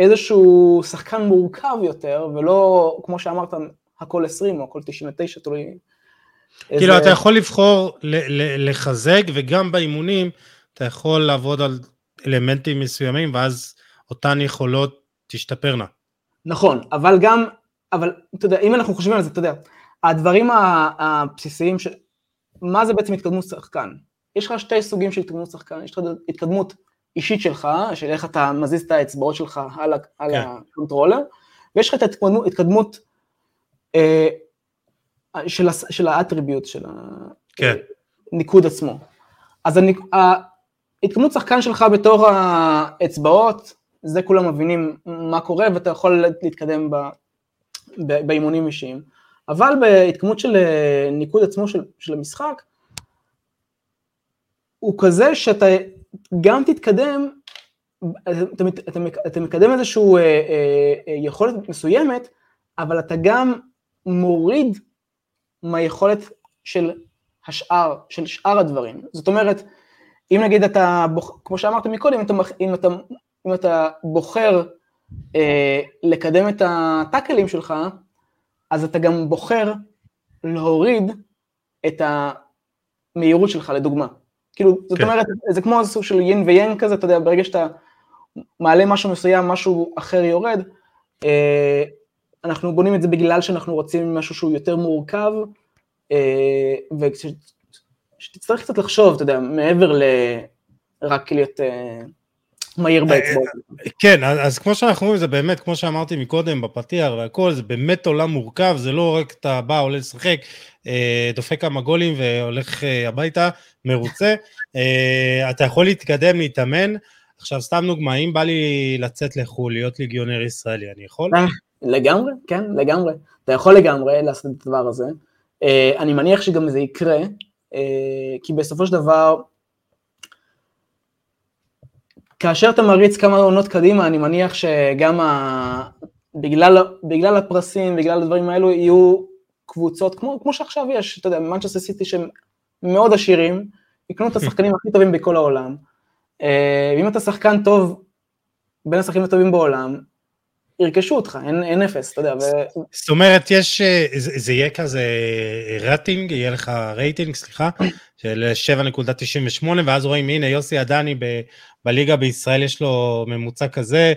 איזשהו שחקן מורכב יותר, ולא, כמו שאמרת, הכל 20 או הכל 99, תלוי... כאילו. אתה יכול לבחור לחזק, וגם באימונים אתה יכול לעבוד על אלמנטים מסוימים, ואז אותן יכולות תשתפרנה. נכון, אבל גם, אבל אתה יודע, אם אנחנו חושבים על זה, אתה יודע, הדברים הבסיסיים, ש... מה זה בעצם התקדמות שחקן? יש לך שתי סוגים של התקדמות שחקן, יש לך התקדמות אישית שלך, של איך אתה מזיז את האצבעות שלך על, על כן. ה controller, ויש לך את ההתקדמות, התקדמות אה, של, של ה attribute, של כן. הניקוד עצמו. אז הניק, התקדמות שחקן שלך בתור האצבעות, זה כולם מבינים מה קורה ואתה יכול להתקדם ב, ב, באימונים אישיים. אבל בהתקדמות של אה, ניקוד עצמו של, של המשחק, הוא כזה שאתה גם תתקדם, אתה, אתה, אתה מקדם איזושהי אה, אה, אה, יכולת מסוימת, אבל אתה גם מוריד מהיכולת של השאר, של שאר הדברים. זאת אומרת, אם נגיד אתה, כמו שאמרת מקודם, אתה, אם אתה, אם אתה בוחר אה, לקדם את הטאקלים שלך, אז אתה גם בוחר להוריד את המהירות שלך, לדוגמה. כאילו, זאת כן. אומרת, זה כמו סוג של יין ויין כזה, אתה יודע, ברגע שאתה מעלה משהו מסוים, משהו אחר יורד, אה, אנחנו בונים את זה בגלל שאנחנו רוצים משהו שהוא יותר מורכב, אה, וכש, שתצטרך קצת לחשוב, אתה יודע, מעבר לרק להיות uh, מהיר באצבעות. כן, אז כמו שאנחנו רואים, זה באמת, כמו שאמרתי מקודם, בפתיח והכל, זה באמת עולם מורכב, זה לא רק אתה בא, עולה לשחק, אה, דופק כמה גולים והולך אה, הביתה, מרוצה. אתה יכול להתקדם, להתאמן. עכשיו, סתם דוגמא, אם בא לי לצאת לחו"ל, להיות ליגיונר ישראלי, אני יכול? לגמרי, כן, לגמרי. אתה יכול לגמרי לעשות את הדבר הזה. אני מניח שגם זה יקרה, אה, כי בסופו של דבר, כאשר אתה מריץ כמה עונות קדימה, אני מניח שגם ה... בגלל, בגלל הפרסים, בגלל הדברים האלו, יהיו קבוצות, כמו, כמו שעכשיו יש, אתה יודע, מנצ'סטר סיטי שהם מאוד עשירים, יקנו את השחקנים הכי טובים בכל העולם. אה, ואם אתה שחקן טוב, בין השחקנים הטובים בעולם, ירכשו אותך, אין, אין אפס, אתה יודע. ו... זאת אומרת, יש, אה, זה, זה יהיה כזה רטינג, יהיה לך רייטינג, סליחה, של 7.98, ואז רואים, הנה, יוסי עדני ב, בליגה בישראל יש לו ממוצע כזה,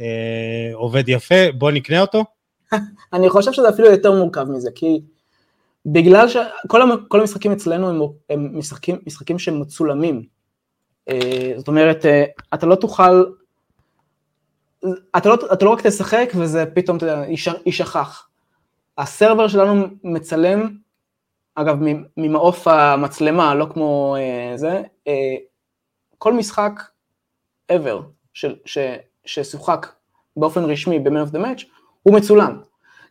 אה, עובד יפה, בוא נקנה אותו? [laughs] אני חושב שזה אפילו יותר מורכב מזה, כי בגלל שכל המשחקים אצלנו הם, הם משחקים, משחקים שהם מצולמים. אה, זאת אומרת, אה, אתה לא תוכל, אתה לא, אתה לא רק תשחק וזה פתאום, יישכח. הסרבר שלנו מצלם, אגב, ממעוף המצלמה, לא כמו אה, זה, כל משחק ever ששוחק באופן רשמי ב-Man of the Match, הוא מצולם.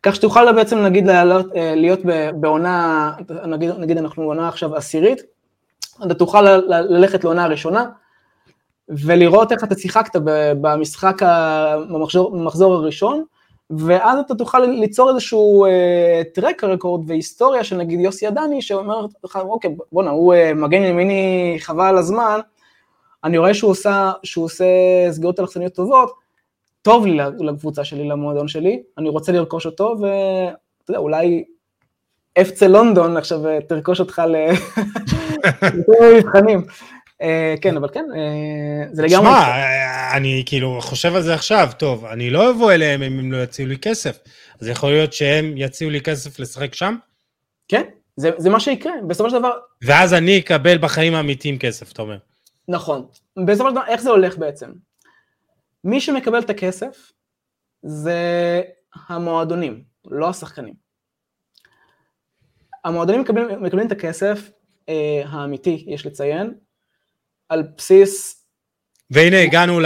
כך שתוכל בעצם נגיד לעלות, להיות בעונה, נגיד, נגיד אנחנו בעונה עכשיו עשירית, אתה תוכל ללכת לעונה הראשונה, ולראות איך אתה שיחקת במשחק, במחזור הראשון, ואז אתה תוכל ליצור איזשהו טרק uh, רקורד והיסטוריה של נגיד יוסי עדני, שאומר לך, אוקיי, בואנה, הוא uh, מגן ימיני חבל על הזמן, אני רואה שהוא עושה, שהוא עושה סגירות אלכסוניות טובות, טוב לי לקבוצה שלי, למועדון שלי, אני רוצה לרכוש אותו, ואתה יודע, אולי אפצה לונדון עכשיו אה, תרכוש אותך למבחנים. [laughs] אה, כן, אבל כן, אה, זה לגמרי... שמע, אני כאילו חושב על זה עכשיו, טוב, אני לא אבוא אליהם אם הם לא יציעו לי כסף. אז יכול להיות שהם יציעו לי כסף לשחק שם? כן, זה, זה מה שיקרה, בסופו של דבר... ואז אני אקבל בחיים האמיתיים כסף, אתה אומר. נכון. בסופו של דבר, איך זה הולך בעצם? מי שמקבל את הכסף זה המועדונים, לא השחקנים. המועדונים מקבלים, מקבלים את הכסף אה, האמיתי, יש לציין, על בסיס... והנה הגענו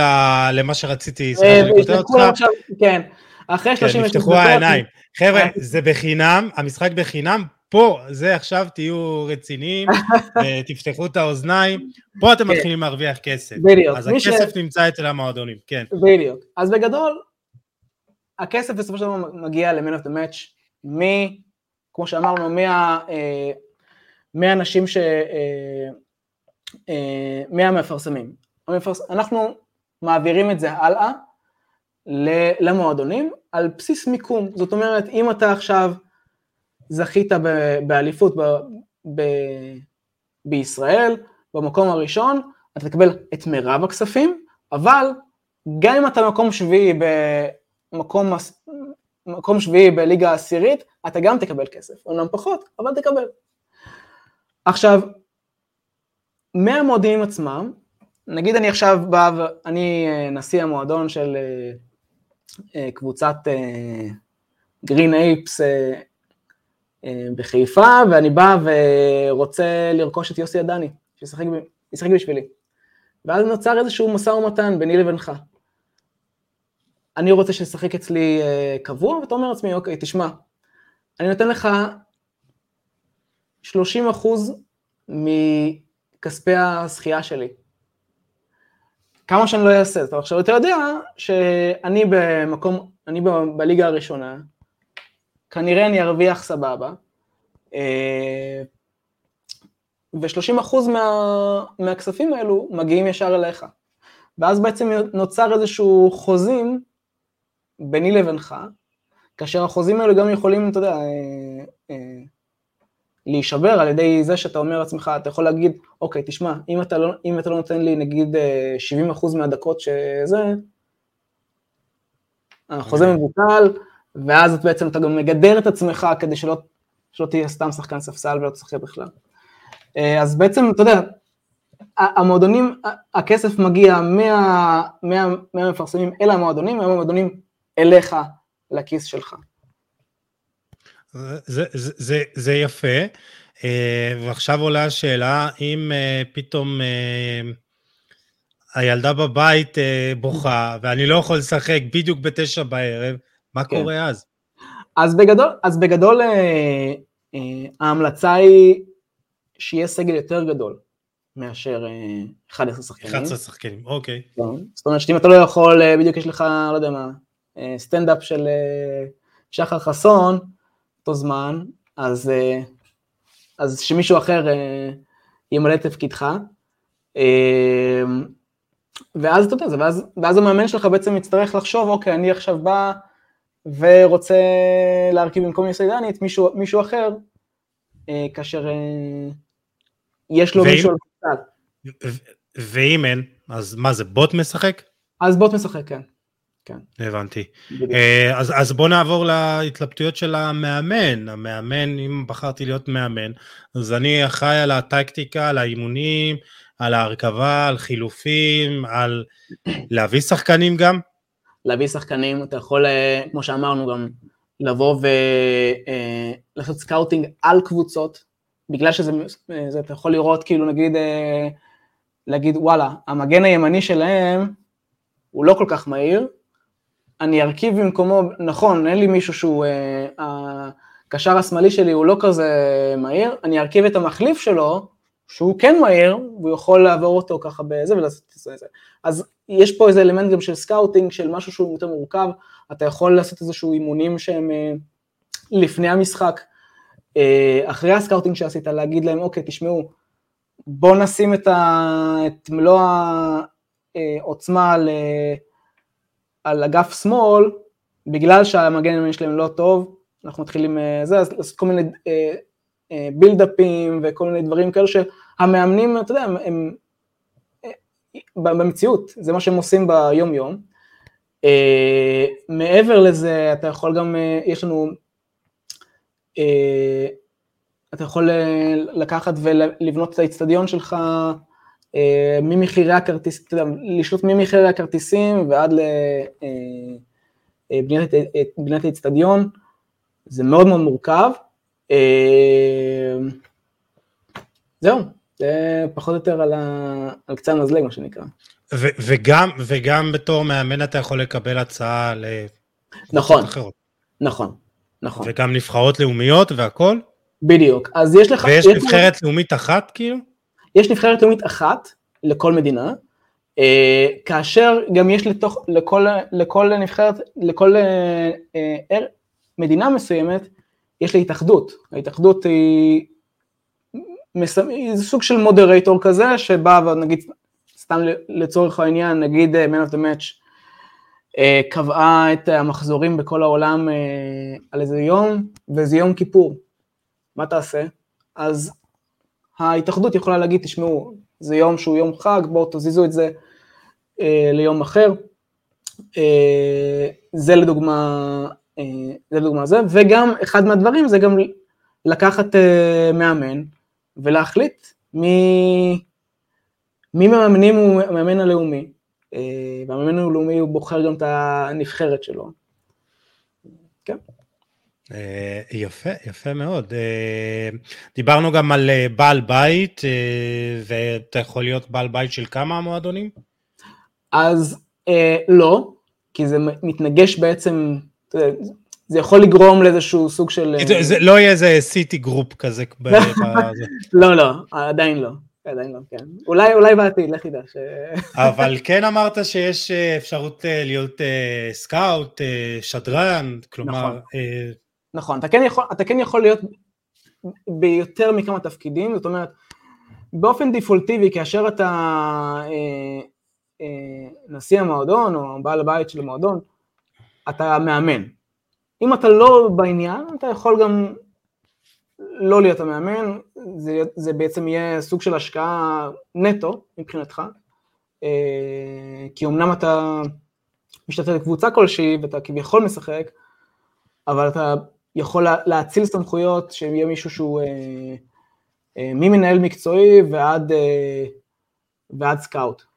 למה שרציתי, סליחה שאני כותב אותך. כן, אחרי 30 כן, נפתחו העיניים. חבר'ה, זה בחינם, המשחק בחינם, פה, זה עכשיו תהיו רציניים, [laughs] תפתחו את האוזניים, פה אתם כן. מתחילים להרוויח כסף. בדיוק. אז הכסף נמצא אצל המועדונים, כן. בדיוק. אז בגדול, הכסף בסופו של דבר מגיע ל-Man of the Match, מ... כמו שאמרנו, מה... אה, מהאנשים ש... אה, אה, מהמפרסמים. אנחנו מעבירים את זה הלאה למועדונים על בסיס מיקום. זאת אומרת, אם אתה עכשיו זכית באליפות ב, ב, בישראל, במקום הראשון, אתה תקבל את מירב הכספים, אבל גם אם אתה מקום שביעי במקום מקום שביעי בליגה העשירית, אתה גם תקבל כסף, אומנם פחות, אבל תקבל. עכשיו, מהמועדים עצמם, נגיד אני עכשיו בא ואני אה, נשיא המועדון של אה, אה, קבוצת גרין אייפס בחיפה, ואני בא ורוצה לרכוש את יוסי עדני, שישחק בשבילי. ואז נוצר איזשהו משא ומתן ביני לבינך. אני רוצה שישחק אצלי קבוע, ואתה אומר לעצמי, אוקיי, תשמע, אני נותן לך 30 אחוז מכספי הזכייה שלי. כמה שאני לא אעשה. זאת עכשיו אתה יודע שאני במקום, אני בליגה הראשונה, כנראה אני ארוויח סבבה, אה, ו-30% מה, מהכספים האלו מגיעים ישר אליך. ואז בעצם נוצר איזשהו חוזים ביני לבינך, כאשר החוזים האלו גם יכולים, אתה יודע, אה, אה, להישבר על ידי זה שאתה אומר לעצמך, אתה יכול להגיד, אוקיי, תשמע, אם אתה לא, אם אתה לא נותן לי נגיד 70% מהדקות שזה, החוזה אוקיי. מבוטל, ואז בעצם אתה גם מגדר את עצמך כדי שלא, שלא תהיה סתם שחקן ספסל ולא תשחק בכלל. אה, אז בעצם, אתה יודע, המועדונים, הכסף מגיע מה, מה, מהמפרסמים אל המועדונים, מהמועדונים אליך, לכיס שלך. זה, זה, זה, זה יפה, אה, ועכשיו עולה השאלה, אם אה, פתאום הילדה בבית בוכה, ואני לא יכול לשחק בדיוק בתשע בערב, מה כן. קורה אז? אז בגדול, אז בגדול אה, אה, ההמלצה היא שיהיה סגל יותר גדול מאשר אה, 11 שחקנים. 11 שחקנים, אוקיי. כן. זאת אומרת שאם אתה לא יכול, אה, בדיוק יש לך, לא יודע מה, אה, סטנדאפ של אה, שחר חסון, אותו זמן, אז, אה, אז שמישהו אחר אה, ימלא את תפקידך. אה, ואז אתה יודע, ואז, ואז המאמן שלך בעצם יצטרך לחשוב, אוקיי, אני עכשיו בא ורוצה להרכיב במקום יוסי את מישהו, מישהו אחר, אה, כאשר אה, יש לו ואם, מישהו על קצת. ואם אין, אז מה זה, בוט משחק? אז בוט משחק, כן. כן. הבנתי. אה, אז, אז בוא נעבור להתלבטויות של המאמן. המאמן, אם בחרתי להיות מאמן, אז אני אחראי על הטקטיקה, על האימונים, על ההרכבה, על חילופים, על להביא שחקנים גם. להביא שחקנים, אתה יכול, אה, כמו שאמרנו, גם לבוא ולעשות אה, scouting על קבוצות, בגלל שזה, זה, אתה יכול לראות כאילו נגיד, להגיד וואלה, המגן הימני שלהם הוא לא כל כך מהיר, אני ארכיב במקומו, נכון, אין לי מישהו שהוא, אה, הקשר השמאלי שלי הוא לא כזה מהיר, אני ארכיב את המחליף שלו, שהוא כן מהיר, והוא יכול לעבור אותו ככה בזה ולעשות את זה. אז יש פה איזה אלמנט גם של scouting, של משהו שהוא יותר מורכב, אתה יכול לעשות איזשהו אימונים שהם אה, לפני המשחק, אה, אחרי ה scouting שעשית, להגיד להם, אוקיי, תשמעו, בואו נשים את, ה, את מלוא העוצמה ל... על אגף שמאל, בגלל שהמגן הימני שלהם לא טוב, אנחנו מתחילים אה, זה, אז לעשות כל מיני build-up ים אה, אה, וכל מיני דברים כאלו שהמאמנים, אתה יודע, הם, הם במציאות, זה מה שהם עושים ביום יום. מעבר לזה, אתה יכול גם, יש לנו, אתה יכול לקחת ולבנות את האיצטדיון שלך, ממחירי הכרטיסים, אתה יודע, לשלוט ממחירי הכרטיסים ועד לבניית אה, אה, האיצטדיון, זה מאוד מאוד מורכב. אה, זהו, זה פחות או יותר על, ה... על קצה המזלג, מה שנקרא. ו- וגם, וגם בתור מאמן אתה יכול לקבל הצעה ל... נכון, נכון, נכון. וגם נבחרות לאומיות והכל? בדיוק, אז יש לך... ויש נבחרת לך... לאומית אחת כאילו? יש נבחרת לאומית אחת לכל מדינה, אה, כאשר גם יש לתוך, לכל, לכל נבחרת, לכל אה, אה, מדינה מסוימת, יש לה התאחדות. ההתאחדות היא, היא סוג של מודרטור כזה, שבא ונגיד, סתם לצורך העניין, נגיד Man of the Match, קבעה את המחזורים בכל העולם על איזה יום, וזה יום כיפור. מה תעשה? אז ההתאחדות יכולה להגיד, תשמעו, זה יום שהוא יום חג, בואו תזיזו את זה אה, ליום אחר. אה, זה לדוגמה, אה, זה לדוגמה זה, וגם אחד מהדברים זה גם לקחת אה, מאמן ולהחליט מי, מי מהמאמנים הוא המאמן הלאומי, אה, והמאמן הלאומי הוא בוחר גם את הנבחרת שלו. כן. אה, יפה, יפה מאוד. אה, דיברנו גם על בעל בית, ואתה יכול להיות בעל בית של כמה מועדונים? אז לא, כי זה מתנגש בעצם, זה יכול לגרום לאיזשהו סוג של... זה לא יהיה איזה City Group כזה. [laughs] לא, לא, עדיין לא. עדיין לא, כן. אולי, אולי בעתיד, לך תדע. ש... אבל כן אמרת שיש אפשרות להיות scout, שדרן, כלומר... נכון. נכון, אתה כן יכול, אתה כן יכול להיות ביותר מכמה תפקידים, זאת אומרת, באופן דיפולטיבי, כאשר אתה אה, אה, נשיא המועדון או בעל הבית של המועדון, אתה מאמן. אם אתה לא בעניין, אתה יכול גם לא להיות המאמן, זה, זה בעצם יהיה סוג של השקעה נטו מבחינתך, אה, כי אמנם אתה משתתף בקבוצה כלשהי ואתה כביכול משחק, אבל אתה יכול להציל סמכויות, שיהיה מישהו שהוא אה, אה, ממנהל מקצועי ועד, אה, ועד סקאוט.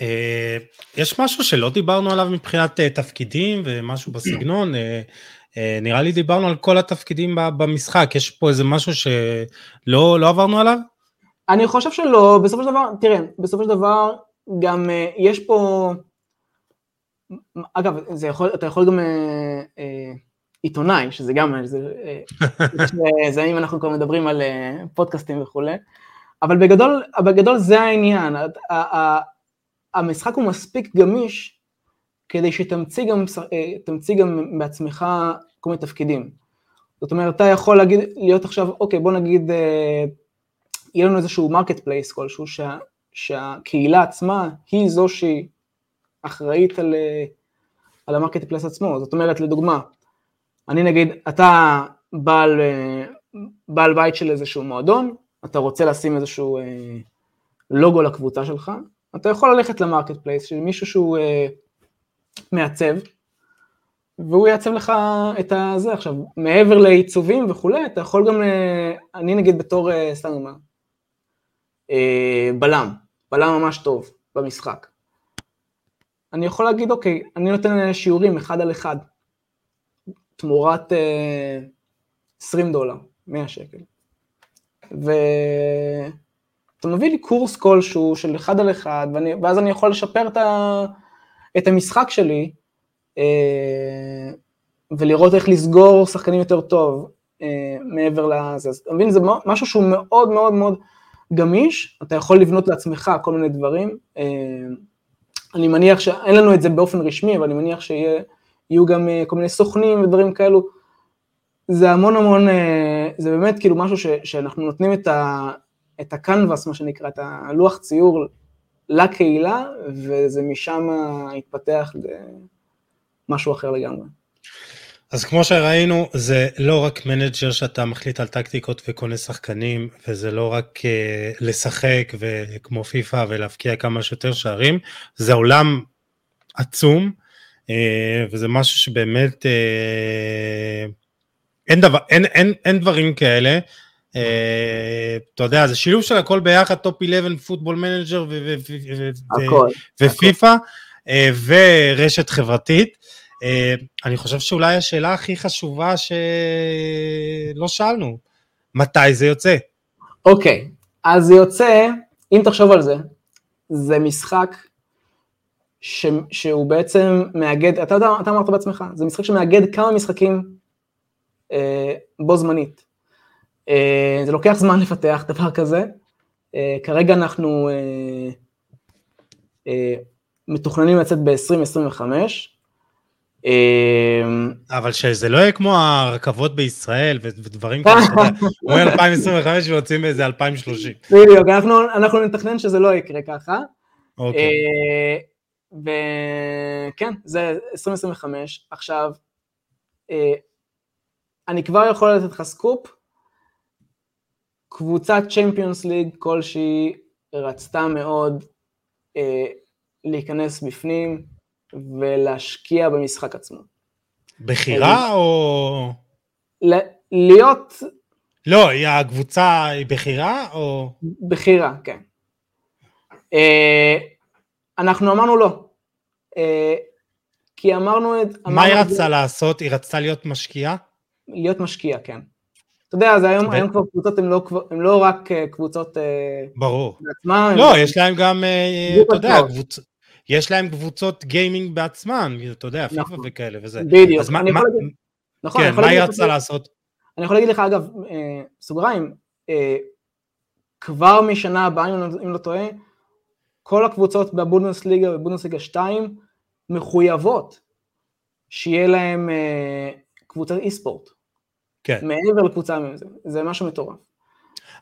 אה, יש משהו שלא דיברנו עליו מבחינת אה, תפקידים ומשהו בסגנון, אה, אה, נראה לי דיברנו על כל התפקידים במשחק, יש פה איזה משהו שלא לא עברנו עליו? אני חושב שלא, בסופו של דבר, תראה, בסופו של דבר גם יש פה, אגב, זה יכול, אתה יכול גם אה, אה, עיתונאי, שזה גם, זה, אה, [laughs] זה אם אנחנו כבר מדברים על פודקאסטים וכולי, אבל בגדול, בגדול זה העניין, המשחק הוא מספיק גמיש כדי שתמציא גם, אה, גם בעצמך כל מיני תפקידים. זאת אומרת, אתה יכול להגיד, להיות עכשיו, אוקיי, בוא נגיד, יהיה לנו איזשהו marketplace כלשהו, שה, שהקהילה עצמה היא זו שהיא אחראית על, על ה marketplace עצמו. זאת אומרת, לדוגמה, אני נגיד, אתה בעל, אה, בעל בית של איזשהו מועדון, אתה רוצה לשים איזשהו אה, לוגו לקבוצה שלך, אתה יכול ללכת ל marketplace של מישהו שהוא, אה, מעצב, והוא יעצב לך את הזה. עכשיו, מעבר לעיצובים וכולי, אתה יכול גם, אני נגיד בתור, סתם מה, בלם, בלם ממש טוב במשחק. אני יכול להגיד, אוקיי, אני נותן שיעורים אחד על אחד, תמורת 20 דולר, 100 שקל. ואתה מביא לי קורס כלשהו של אחד על אחד, ואני, ואז אני יכול לשפר את, ה... את המשחק שלי, אה, ולראות איך לסגור שחקנים יותר טוב אה, מעבר לזה. אז אתה מבין, זה משהו שהוא מאוד מאוד מאוד גמיש, אתה יכול לבנות לעצמך כל מיני דברים. אה, אני מניח שאין לנו את זה באופן רשמי, אבל אני מניח שיהיו גם כל מיני סוכנים ודברים כאלו. זה המון המון, זה באמת כאילו משהו ש, שאנחנו נותנים את, ה, את הקנבס, מה שנקרא, את הלוח ציור לקהילה, וזה משם התפתח משהו אחר לגמרי. אז כמו שראינו, זה לא רק manager שאתה מחליט על טקטיקות וקונה שחקנים, וזה לא רק uh, לשחק וכמו פיפא ולהבקיע כמה שיותר שערים, זה עולם עצום, uh, וזה משהו שבאמת, uh, אין, דבר, אין, אין, אין דברים כאלה. Uh, אתה יודע, זה שילוב של הכל ביחד, Top 11, Football Manager ופיפא, ורשת חברתית. אה, אני חושב שאולי השאלה הכי חשובה שלא שאלנו, מתי זה יוצא? אוקיי, אז זה יוצא, אם תחשוב על זה, זה משחק ש, שהוא בעצם מאגד, אתה יודע, אתה אמרת בעצמך, זה משחק שמאגד כמה משחקים אה, בו זמנית. אה, זה לוקח זמן לפתח דבר כזה, אה, כרגע אנחנו אה, מתוכננים לצאת ב-2025, אמ, אבל שזה לא יהיה כמו הרכבות בישראל ודברים כאלה, [laughs] אומרים 2025 ויוצאים באיזה 2030. בדיוק, אנחנו נתכנן שזה לא יקרה ככה. אוקיי. וכן, זה 2025. עכשיו, אני כבר יכול לתת לך סקופ, קבוצת צ'מפיונס ליג כלשהי רצתה מאוד אה, להיכנס בפנים, ולהשקיע במשחק עצמו. בחירה או... להיות... לא, הקבוצה היא בחירה או... בחירה, כן. אה, אנחנו אמרנו לא. אה, כי אמרנו את... מה היא רצתה לעשות? היא רצתה להיות משקיעה? להיות משקיעה, כן. אתה יודע, זה היום, היום כבר קבוצות הן לא, לא רק אה, קבוצות... ברור. בעצמן, לא, יש להם גם, אתה יודע, קבוצות... יש להם קבוצות גיימינג בעצמן, אתה יודע, פיפא נכון. וכאלה וזה. בדיוק. אז מה, מה, להגיד, נכון, כן, מה היא רצתה לעשות? אני יכול להגיד לך, אגב, אה, סוגריים, אה, כבר משנה הבאה, אם, לא, אם לא טועה, כל הקבוצות בבונדסליגה ובונדסליגה 2 מחויבות שיהיה להם אה, קבוצת אי ספורט. כן. מעבר לקבוצה, זה, זה משהו מטורף.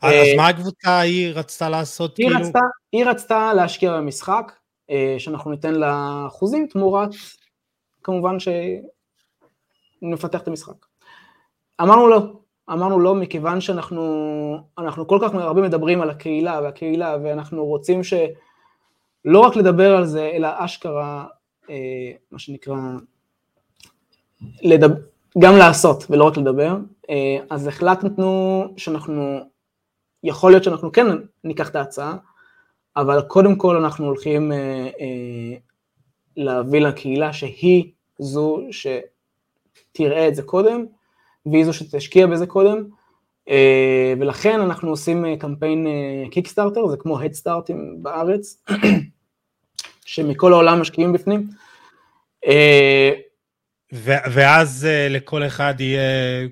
אז אה, מה הקבוצה היא רצתה לעשות? היא, כאילו? רצתה, היא רצתה להשקיע במשחק, אה, שאנחנו ניתן לה אחוזים תמורת, כמובן שנפתח את המשחק. אמרנו לא, אמרנו לא מכיוון שאנחנו אנחנו כל כך הרבה מדברים על הקהילה והקהילה ואנחנו רוצים שלא רק לדבר על זה אלא אשכרה אה, מה שנקרא לדבר, גם לעשות ולא רק לדבר, אה, אז החלטנו שאנחנו, יכול להיות שאנחנו כן ניקח את ההצעה, אבל קודם כל אנחנו הולכים אה, אה, להביא לקהילה שהיא זו שתראה את זה קודם, והיא זו שתשקיע בזה קודם, ולכן אנחנו עושים קמפיין קיקסטארטר, זה כמו הדסטארטים בארץ, [clears throat] שמכל העולם משקיעים בפנים. ואז uh, לכל אחד יהיה,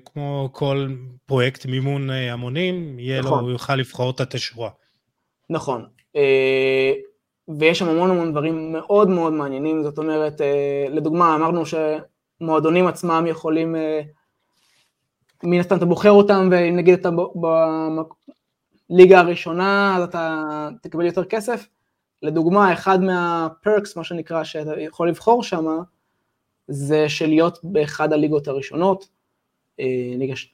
כמו כל פרויקט מימון uh, המונים, יהיה נכון. לו, הוא יוכל לבחור את התשורה. נכון, אה, ויש שם המון המון דברים מאוד מאוד מעניינים, זאת אומרת, אה, לדוגמה, אמרנו שמועדונים עצמם יכולים, אה, מן הסתם אתה בוחר אותם, ואם נגיד אתה בליגה הראשונה, אז אתה תקבל יותר כסף. לדוגמה, אחד מה perks, מה שנקרא, שאתה יכול לבחור שם, זה של להיות באחד הליגות הראשונות,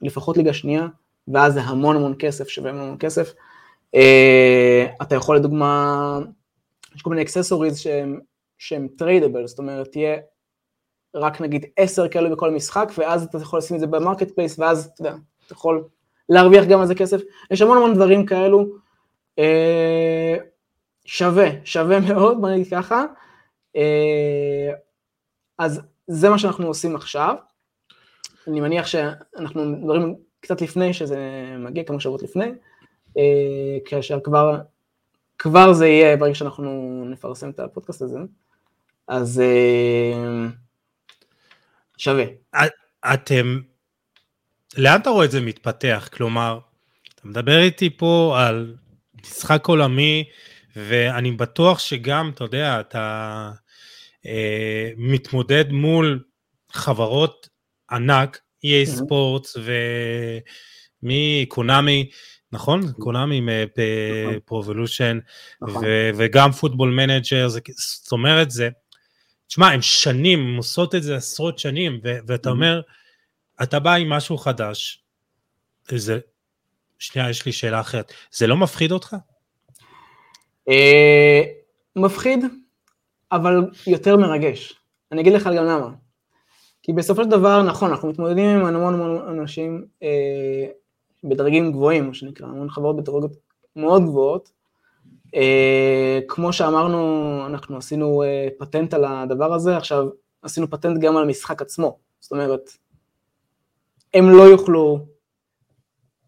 לפחות ליגה שנייה, ואז זה המון המון כסף, שווה המון כסף. אה, אתה יכול לדוגמה, יש כל מיני accessories שהם, שהם tradable, זאת אומרת, תהיה רק נגיד 10 כאלה בכל משחק, ואז אתה יכול לשים את זה ב marketplace, ואז אתה יודע, אתה יכול להרוויח גם על זה כסף. יש המון המון דברים כאלו. אה, שווה, שווה מאוד, בוא נגיד ככה. אה, אז זה מה שאנחנו עושים עכשיו. אני מניח שאנחנו מדברים קצת לפני שזה מגיע, כמה שבועות לפני, אה, כאשר כבר, כבר זה יהיה ברגע שאנחנו נפרסם את הפודקאסט הזה. אז אה, שווה. אתם, לאן אתה רואה את זה מתפתח? כלומר, אתה מדבר איתי פה על משחק עולמי, ואני בטוח שגם, אתה יודע, אתה אה, מתמודד מול חברות ענק, EA Sports ומקונאמי, נכון? קונאמי מפרובולושן, וגם Football Manager, זאת אומרת זה, תשמע, הם שנים, הם עושות את זה עשרות שנים, ואתה אומר, אתה בא עם משהו חדש, זה, שנייה, יש לי שאלה אחרת, זה לא מפחיד אותך? אה, מפחיד, אבל יותר מרגש. אני אגיד לך גם למה. כי בסופו של דבר, נכון, אנחנו מתמודדים עם המון המון אנשים אה, בדרגים גבוהים, מה שנקרא, המון חברות בדרגות מאוד גבוהות. אה, כמו שאמרנו, אנחנו עשינו אה, פטנט על הדבר הזה, עכשיו עשינו פטנט גם על המשחק עצמו. זאת אומרת, הם לא יוכלו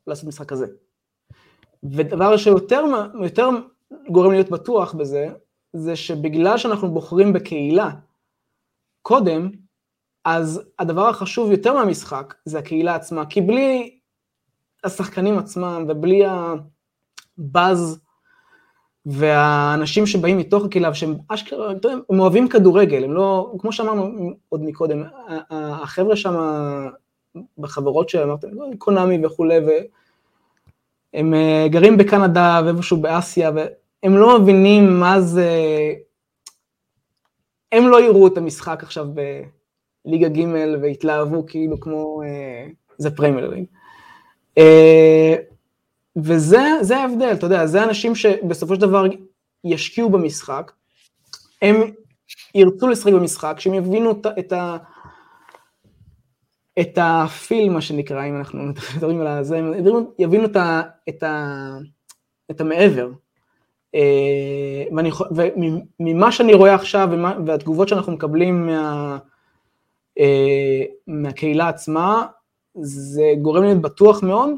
לעשות משחק כזה. ודבר שיותר יותר גורם להיות בטוח בזה, זה שבגלל שאנחנו בוחרים בקהילה קודם, אז הדבר החשוב יותר מהמשחק זה הקהילה עצמה, כי בלי השחקנים עצמם ובלי הבאז והאנשים שבאים מתוך הקהילה, שהם אשכרה, הם אוהבים כדורגל, הם לא, כמו שאמרנו עוד מקודם, החבר'ה שם בחברות שאמרתם, קונאמי וכולי, והם אה, גרים בקנדה ואיפשהו באסיה, והם לא מבינים מה זה, הם לא יראו את המשחק עכשיו בליגה ג' והתלהבו כאילו כמו, אה, זה פרמייר ליג. אה, וזה ההבדל, אתה יודע, זה אנשים שבסופו של דבר ישקיעו במשחק, הם ירצו לשחק במשחק, שהם יבינו את ה... את הפיל, מה שנקרא, אם אנחנו מדברים על זה, הם יבינו את, ה, את, ה, את המעבר. ואני, וממה שאני רואה עכשיו, ומה, והתגובות שאנחנו מקבלים מה, אה, מהקהילה עצמה, זה גורם לי בטוח מאוד,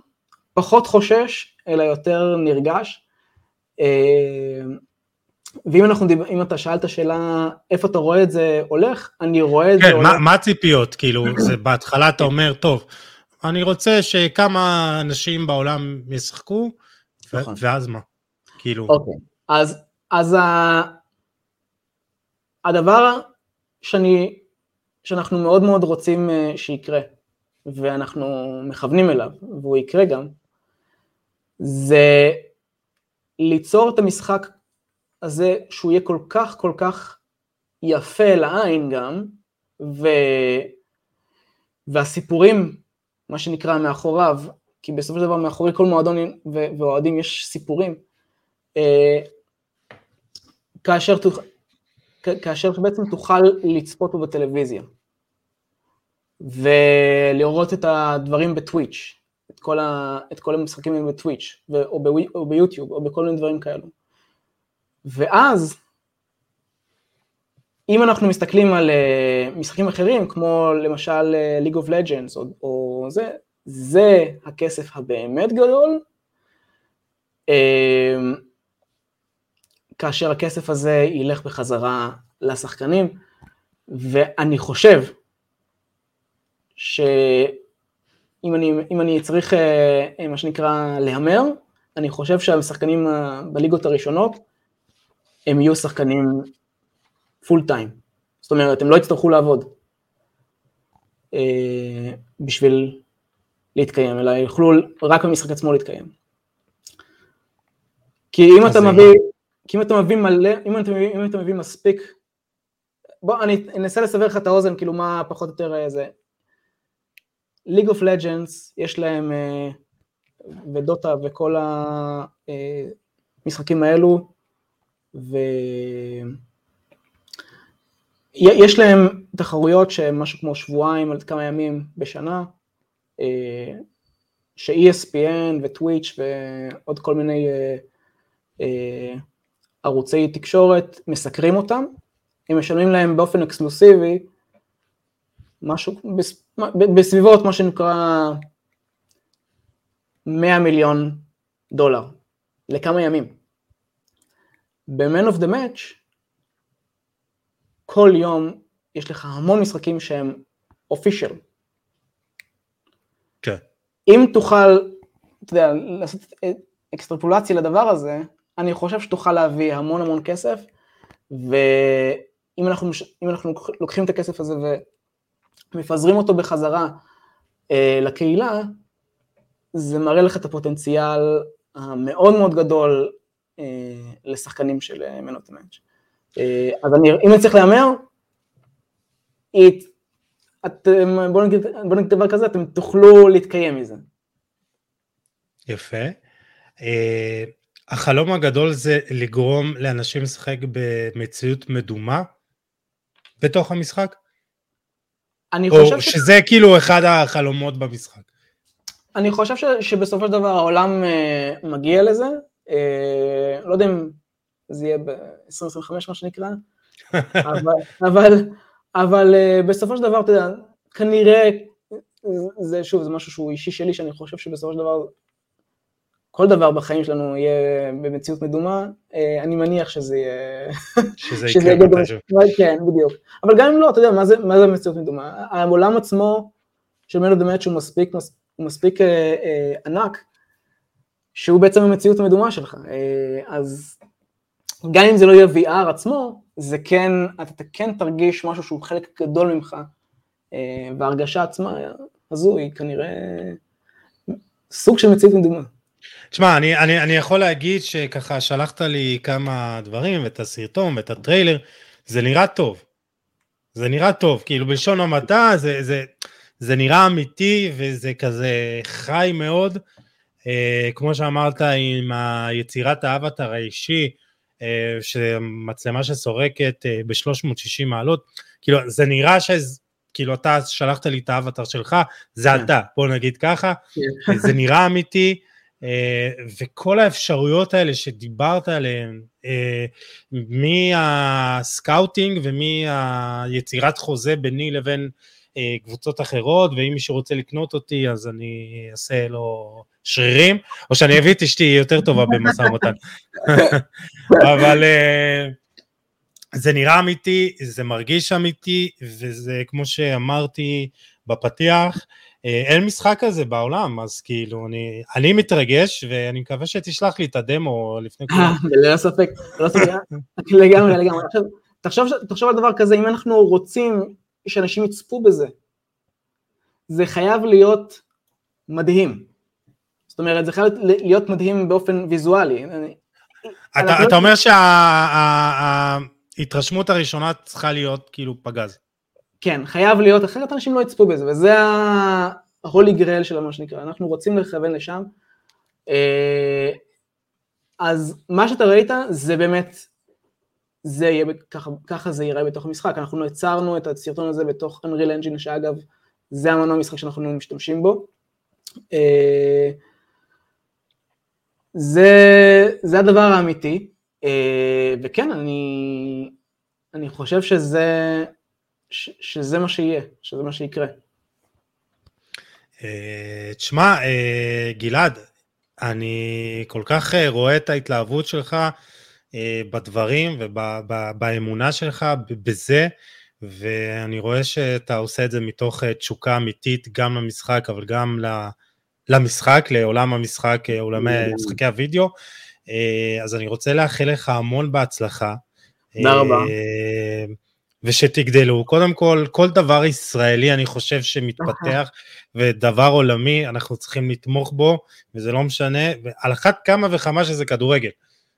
פחות חושש, אלא יותר נרגש. אה, ואם אנחנו, אם אתה שאלת שאלה, איפה אתה רואה את זה הולך, אני רואה את כן, זה הולך. כן, מה הציפיות? כאילו, זה בהתחלה אתה אומר, טוב, אני רוצה שכמה אנשים בעולם ישחקו, נכון. ואז מה? כאילו... אוקיי, אז, אז ה... הדבר שאני, שאנחנו מאוד מאוד רוצים אה, שיקרה, ואנחנו מכוונים אליו, והוא יקרה גם, זה ליצור את המשחק הזה שהוא יהיה כל כך כל כך יפה לעין גם, ו... והסיפורים, מה שנקרא, מאחוריו, כי בסופו של דבר מאחורי כל מועדון ואוהדים יש סיפורים, אה, כאשר, תוכ... כאשר בעצם תוכל לצפות בו בטלוויזיה, ולראות את הדברים בטוויץ', את כל, ה... את כל המשחקים בטוויץ', או, ב... או ביוטיוב, או בכל מיני דברים כאלו. ואז, אם אנחנו מסתכלים על uh, משחקים אחרים, כמו למשל uh, League of Legends, או, או זה, זה הכסף הבאמת גדול, uh, כאשר הכסף הזה ילך בחזרה לשחקנים, ואני חושב שאם אני, אני צריך, מה שנקרא, להמר, אני חושב שהשחקנים בליגות הראשונות הם יהיו שחקנים פול טיים. זאת אומרת, הם לא יצטרכו לעבוד אה, בשביל להתקיים, אלא יוכלו רק במשחק עצמו להתקיים. כי אם אתה מביא, כי אם אתה מביא מלא, אם אתה מביא, אם אתה מביא מספיק, בוא, אני אנסה לסבר לך את האוזן, כאילו מה פחות או יותר זה. ליג אוף לג'אנס, יש להם, אה, ודוטה וכל המשחקים האלו, יש להם תחרויות שהן משהו כמו שבועיים עד כמה ימים בשנה, אה, ש-ESPN וטוויץ' ועוד כל מיני ערוצי תקשורת מסקרים אותם, הם משלמים להם באופן אקסקלוסיבי משהו בסביבות מה שנקרא 100 מיליון דולר לכמה ימים. ב-Man of the Match כל יום יש לך המון משחקים שהם official. כן. אם תוכל, אתה יודע, לעשות אקסטרפולציה לדבר הזה, אני חושב שתוכל להביא המון המון כסף, ואם אנחנו, אנחנו לוקחים את הכסף הזה ומפזרים אותו בחזרה אה, לקהילה, זה מראה לך את הפוטנציאל המאוד מאוד גדול אה, לשחקנים של מנות המאץ'. אה, אז אני, אם אני צריך להמר, אתם, בואו נגיד, בוא נגיד דבר כזה, אתם תוכלו להתקיים מזה. יפה. אה, החלום הגדול זה לגרום לאנשים לשחק במציאות מדומה בתוך המשחק? אני חושב או ש... שזה כאילו אחד החלומות במשחק. אני חושב ש, שבסופו של דבר העולם uh, מגיע לזה, uh, לא יודע אם זה יהיה ב-2025 מה שנקרא, [laughs] אבל, אבל, אבל uh, בסופו של דבר, אתה יודע, כנראה, זה שוב, זה משהו שהוא אישי שלי, שאני חושב שבסופו של דבר כל דבר בחיים שלנו יהיה במציאות מדומה, אה, אני מניח שזה יהיה... שזה יקרה מתישהו. כן, בדיוק. אבל גם אם לא, אתה יודע, מה זה, מה זה מציאות מדומה? העולם עצמו של מלו דמט שהוא מספיק, הוא מספיק אה, אה, ענק, שהוא בעצם המציאות המדומה שלך. אה, אז גם אם זה לא יהיה VR עצמו, זה כן, אתה כן תרגיש משהו שהוא חלק גדול ממך, אה, וההרגשה עצמה הזו היא כנראה סוג של מציאות מדומה. תשמע, אני, אני, אני יכול להגיד שככה שלחת לי כמה דברים, את הסרטון ואת הטריילר, זה נראה טוב. זה נראה טוב, כאילו בלשון המעטה זה, זה, זה נראה אמיתי וזה כזה חי מאוד. אה, כמו שאמרת עם יצירת האבטר האישי, אה, שמצלמה שסורקת אה, ב-360 מעלות, כאילו זה נראה ש... כאילו אתה שלחת לי את האבטר שלך, זה כן. אתה, בוא נגיד ככה, כן. זה נראה אמיתי, וכל האפשרויות האלה שדיברת עליהן, אה, מהסקאוטינג ומהיצירת חוזה ביני לבין אה, קבוצות אחרות, ואם מישהו רוצה לקנות אותי אז אני אעשה לו שרירים, או שאני אביא את אשתי יותר טובה במשא ומתן. [laughs] אבל זה נראה אמיתי, זה מרגיש אמיתי, וזה כמו שאמרתי בפתיח, אה, אין משחק כזה בעולם, אז כאילו, אני, אני מתרגש, ואני מקווה שתשלח לי את הדמו לפני [laughs] כולם. ללא ספק, ללא ספק, לגמרי, לגמרי. עכשיו, תחשוב, תחשוב על דבר כזה, אם אנחנו רוצים שאנשים יצפו בזה, זה חייב להיות מדהים. זאת אומרת, זה חייב להיות מדהים באופן ויזואלי. אתה, אתה אומר שההתרשמות הראשונה צריכה להיות כאילו פגז. כן, חייב להיות, אחרת אנשים לא יצפו בזה, וזה ה-holy grail של מה שנקרא, אנחנו רוצים לכוון לשם. אה, אז מה שאתה ראית זה באמת, זה יהיה, ככה, ככה זה ייראה בתוך המשחק, אנחנו יצרנו את הסרטון הזה בתוך Unreal Engine, שאגב, זה המנוע משחק שאנחנו משתמשים בו. אה, זה, זה הדבר האמיתי, אה, וכן, אני, אני חושב שזה שזה מה שיהיה, שזה מה שיקרה. אה, תשמע, אה, גלעד, אני כל כך אה, רואה את ההתלהבות שלך בדברים ובאמונה שלך בזה, ואני רואה שאתה עושה את זה מתוך תשוקה אמיתית גם למשחק, אבל גם למשחק, לעולם המשחק, עולמי משחקי הוידאו. אז אני רוצה לאחל לך המון בהצלחה. תודה רבה. ושתגדלו. קודם כל, כל דבר ישראלי אני חושב שמתפתח, ודבר עולמי, אנחנו צריכים לתמוך בו, וזה לא משנה, ועל אחת כמה וכמה שזה כדורגל.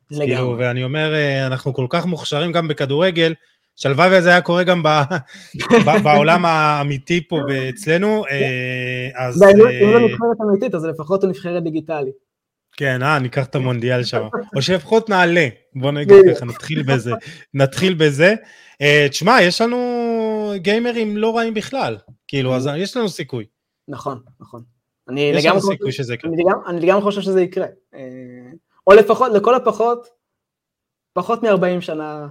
כאילו, ואני אומר, אה, אנחנו כל כך מוכשרים גם בכדורגל, שהלוואי וזה היה קורה גם ב, [laughs] ב, בעולם האמיתי פה אצלנו, אה, אז... אם לא נבחרת אמיתית, אז לפחות הוא נבחרת דיגיטלית. כן, אה, ניקח את המונדיאל שם. [laughs] או שלפחות נעלה, בוא נגיד ככה, נתחיל בזה. [laughs] נתחיל בזה. אה, תשמע, יש לנו גיימרים לא רעים בכלל. כאילו, אז יש לנו סיכוי. נכון, נכון. סיכוי שזה יקרה. אני לגמרי חושב שזה יקרה. אה, או לפחות, לכל הפחות, פחות מ-40 שנה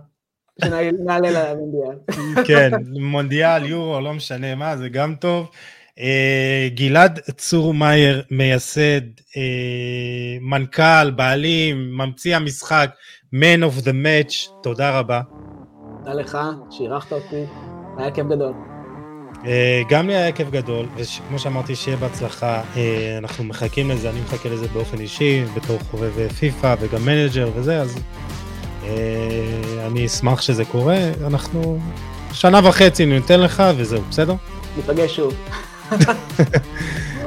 שנעלה למונדיאל. [laughs] כן, מונדיאל, יורו, לא משנה מה, זה גם טוב. Uh, גלעד צור מאייר, מייסד, מנכ"ל, בעלים, ממציא המשחק, Man of the Match, תודה רבה. תודה לך שאירחת אותי, היה כיף גדול. Uh, גם לי היה כיף גדול, וכמו שאמרתי, שיהיה בהצלחה, uh, אנחנו מחכים לזה, אני מחכה לזה באופן אישי, בתור חובב פיפא וגם manager וזה, אז אני אשמח שזה קורה, אנחנו שנה וחצי ניתן לך וזהו, בסדר? ניפגש שוב. [laughs]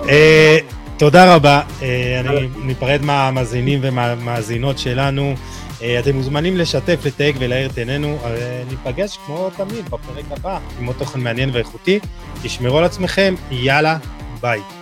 אה, תודה רבה, אה, אני ניפרד מהמאזינים ומהמאזינות שלנו. אה, אתם מוזמנים לשתף, לתייג ולהאיר את עינינו. ניפגש כמו תמיד בפרק הבא עם עוד תוכן מעניין ואיכותי. תשמרו על עצמכם, יאללה, ביי.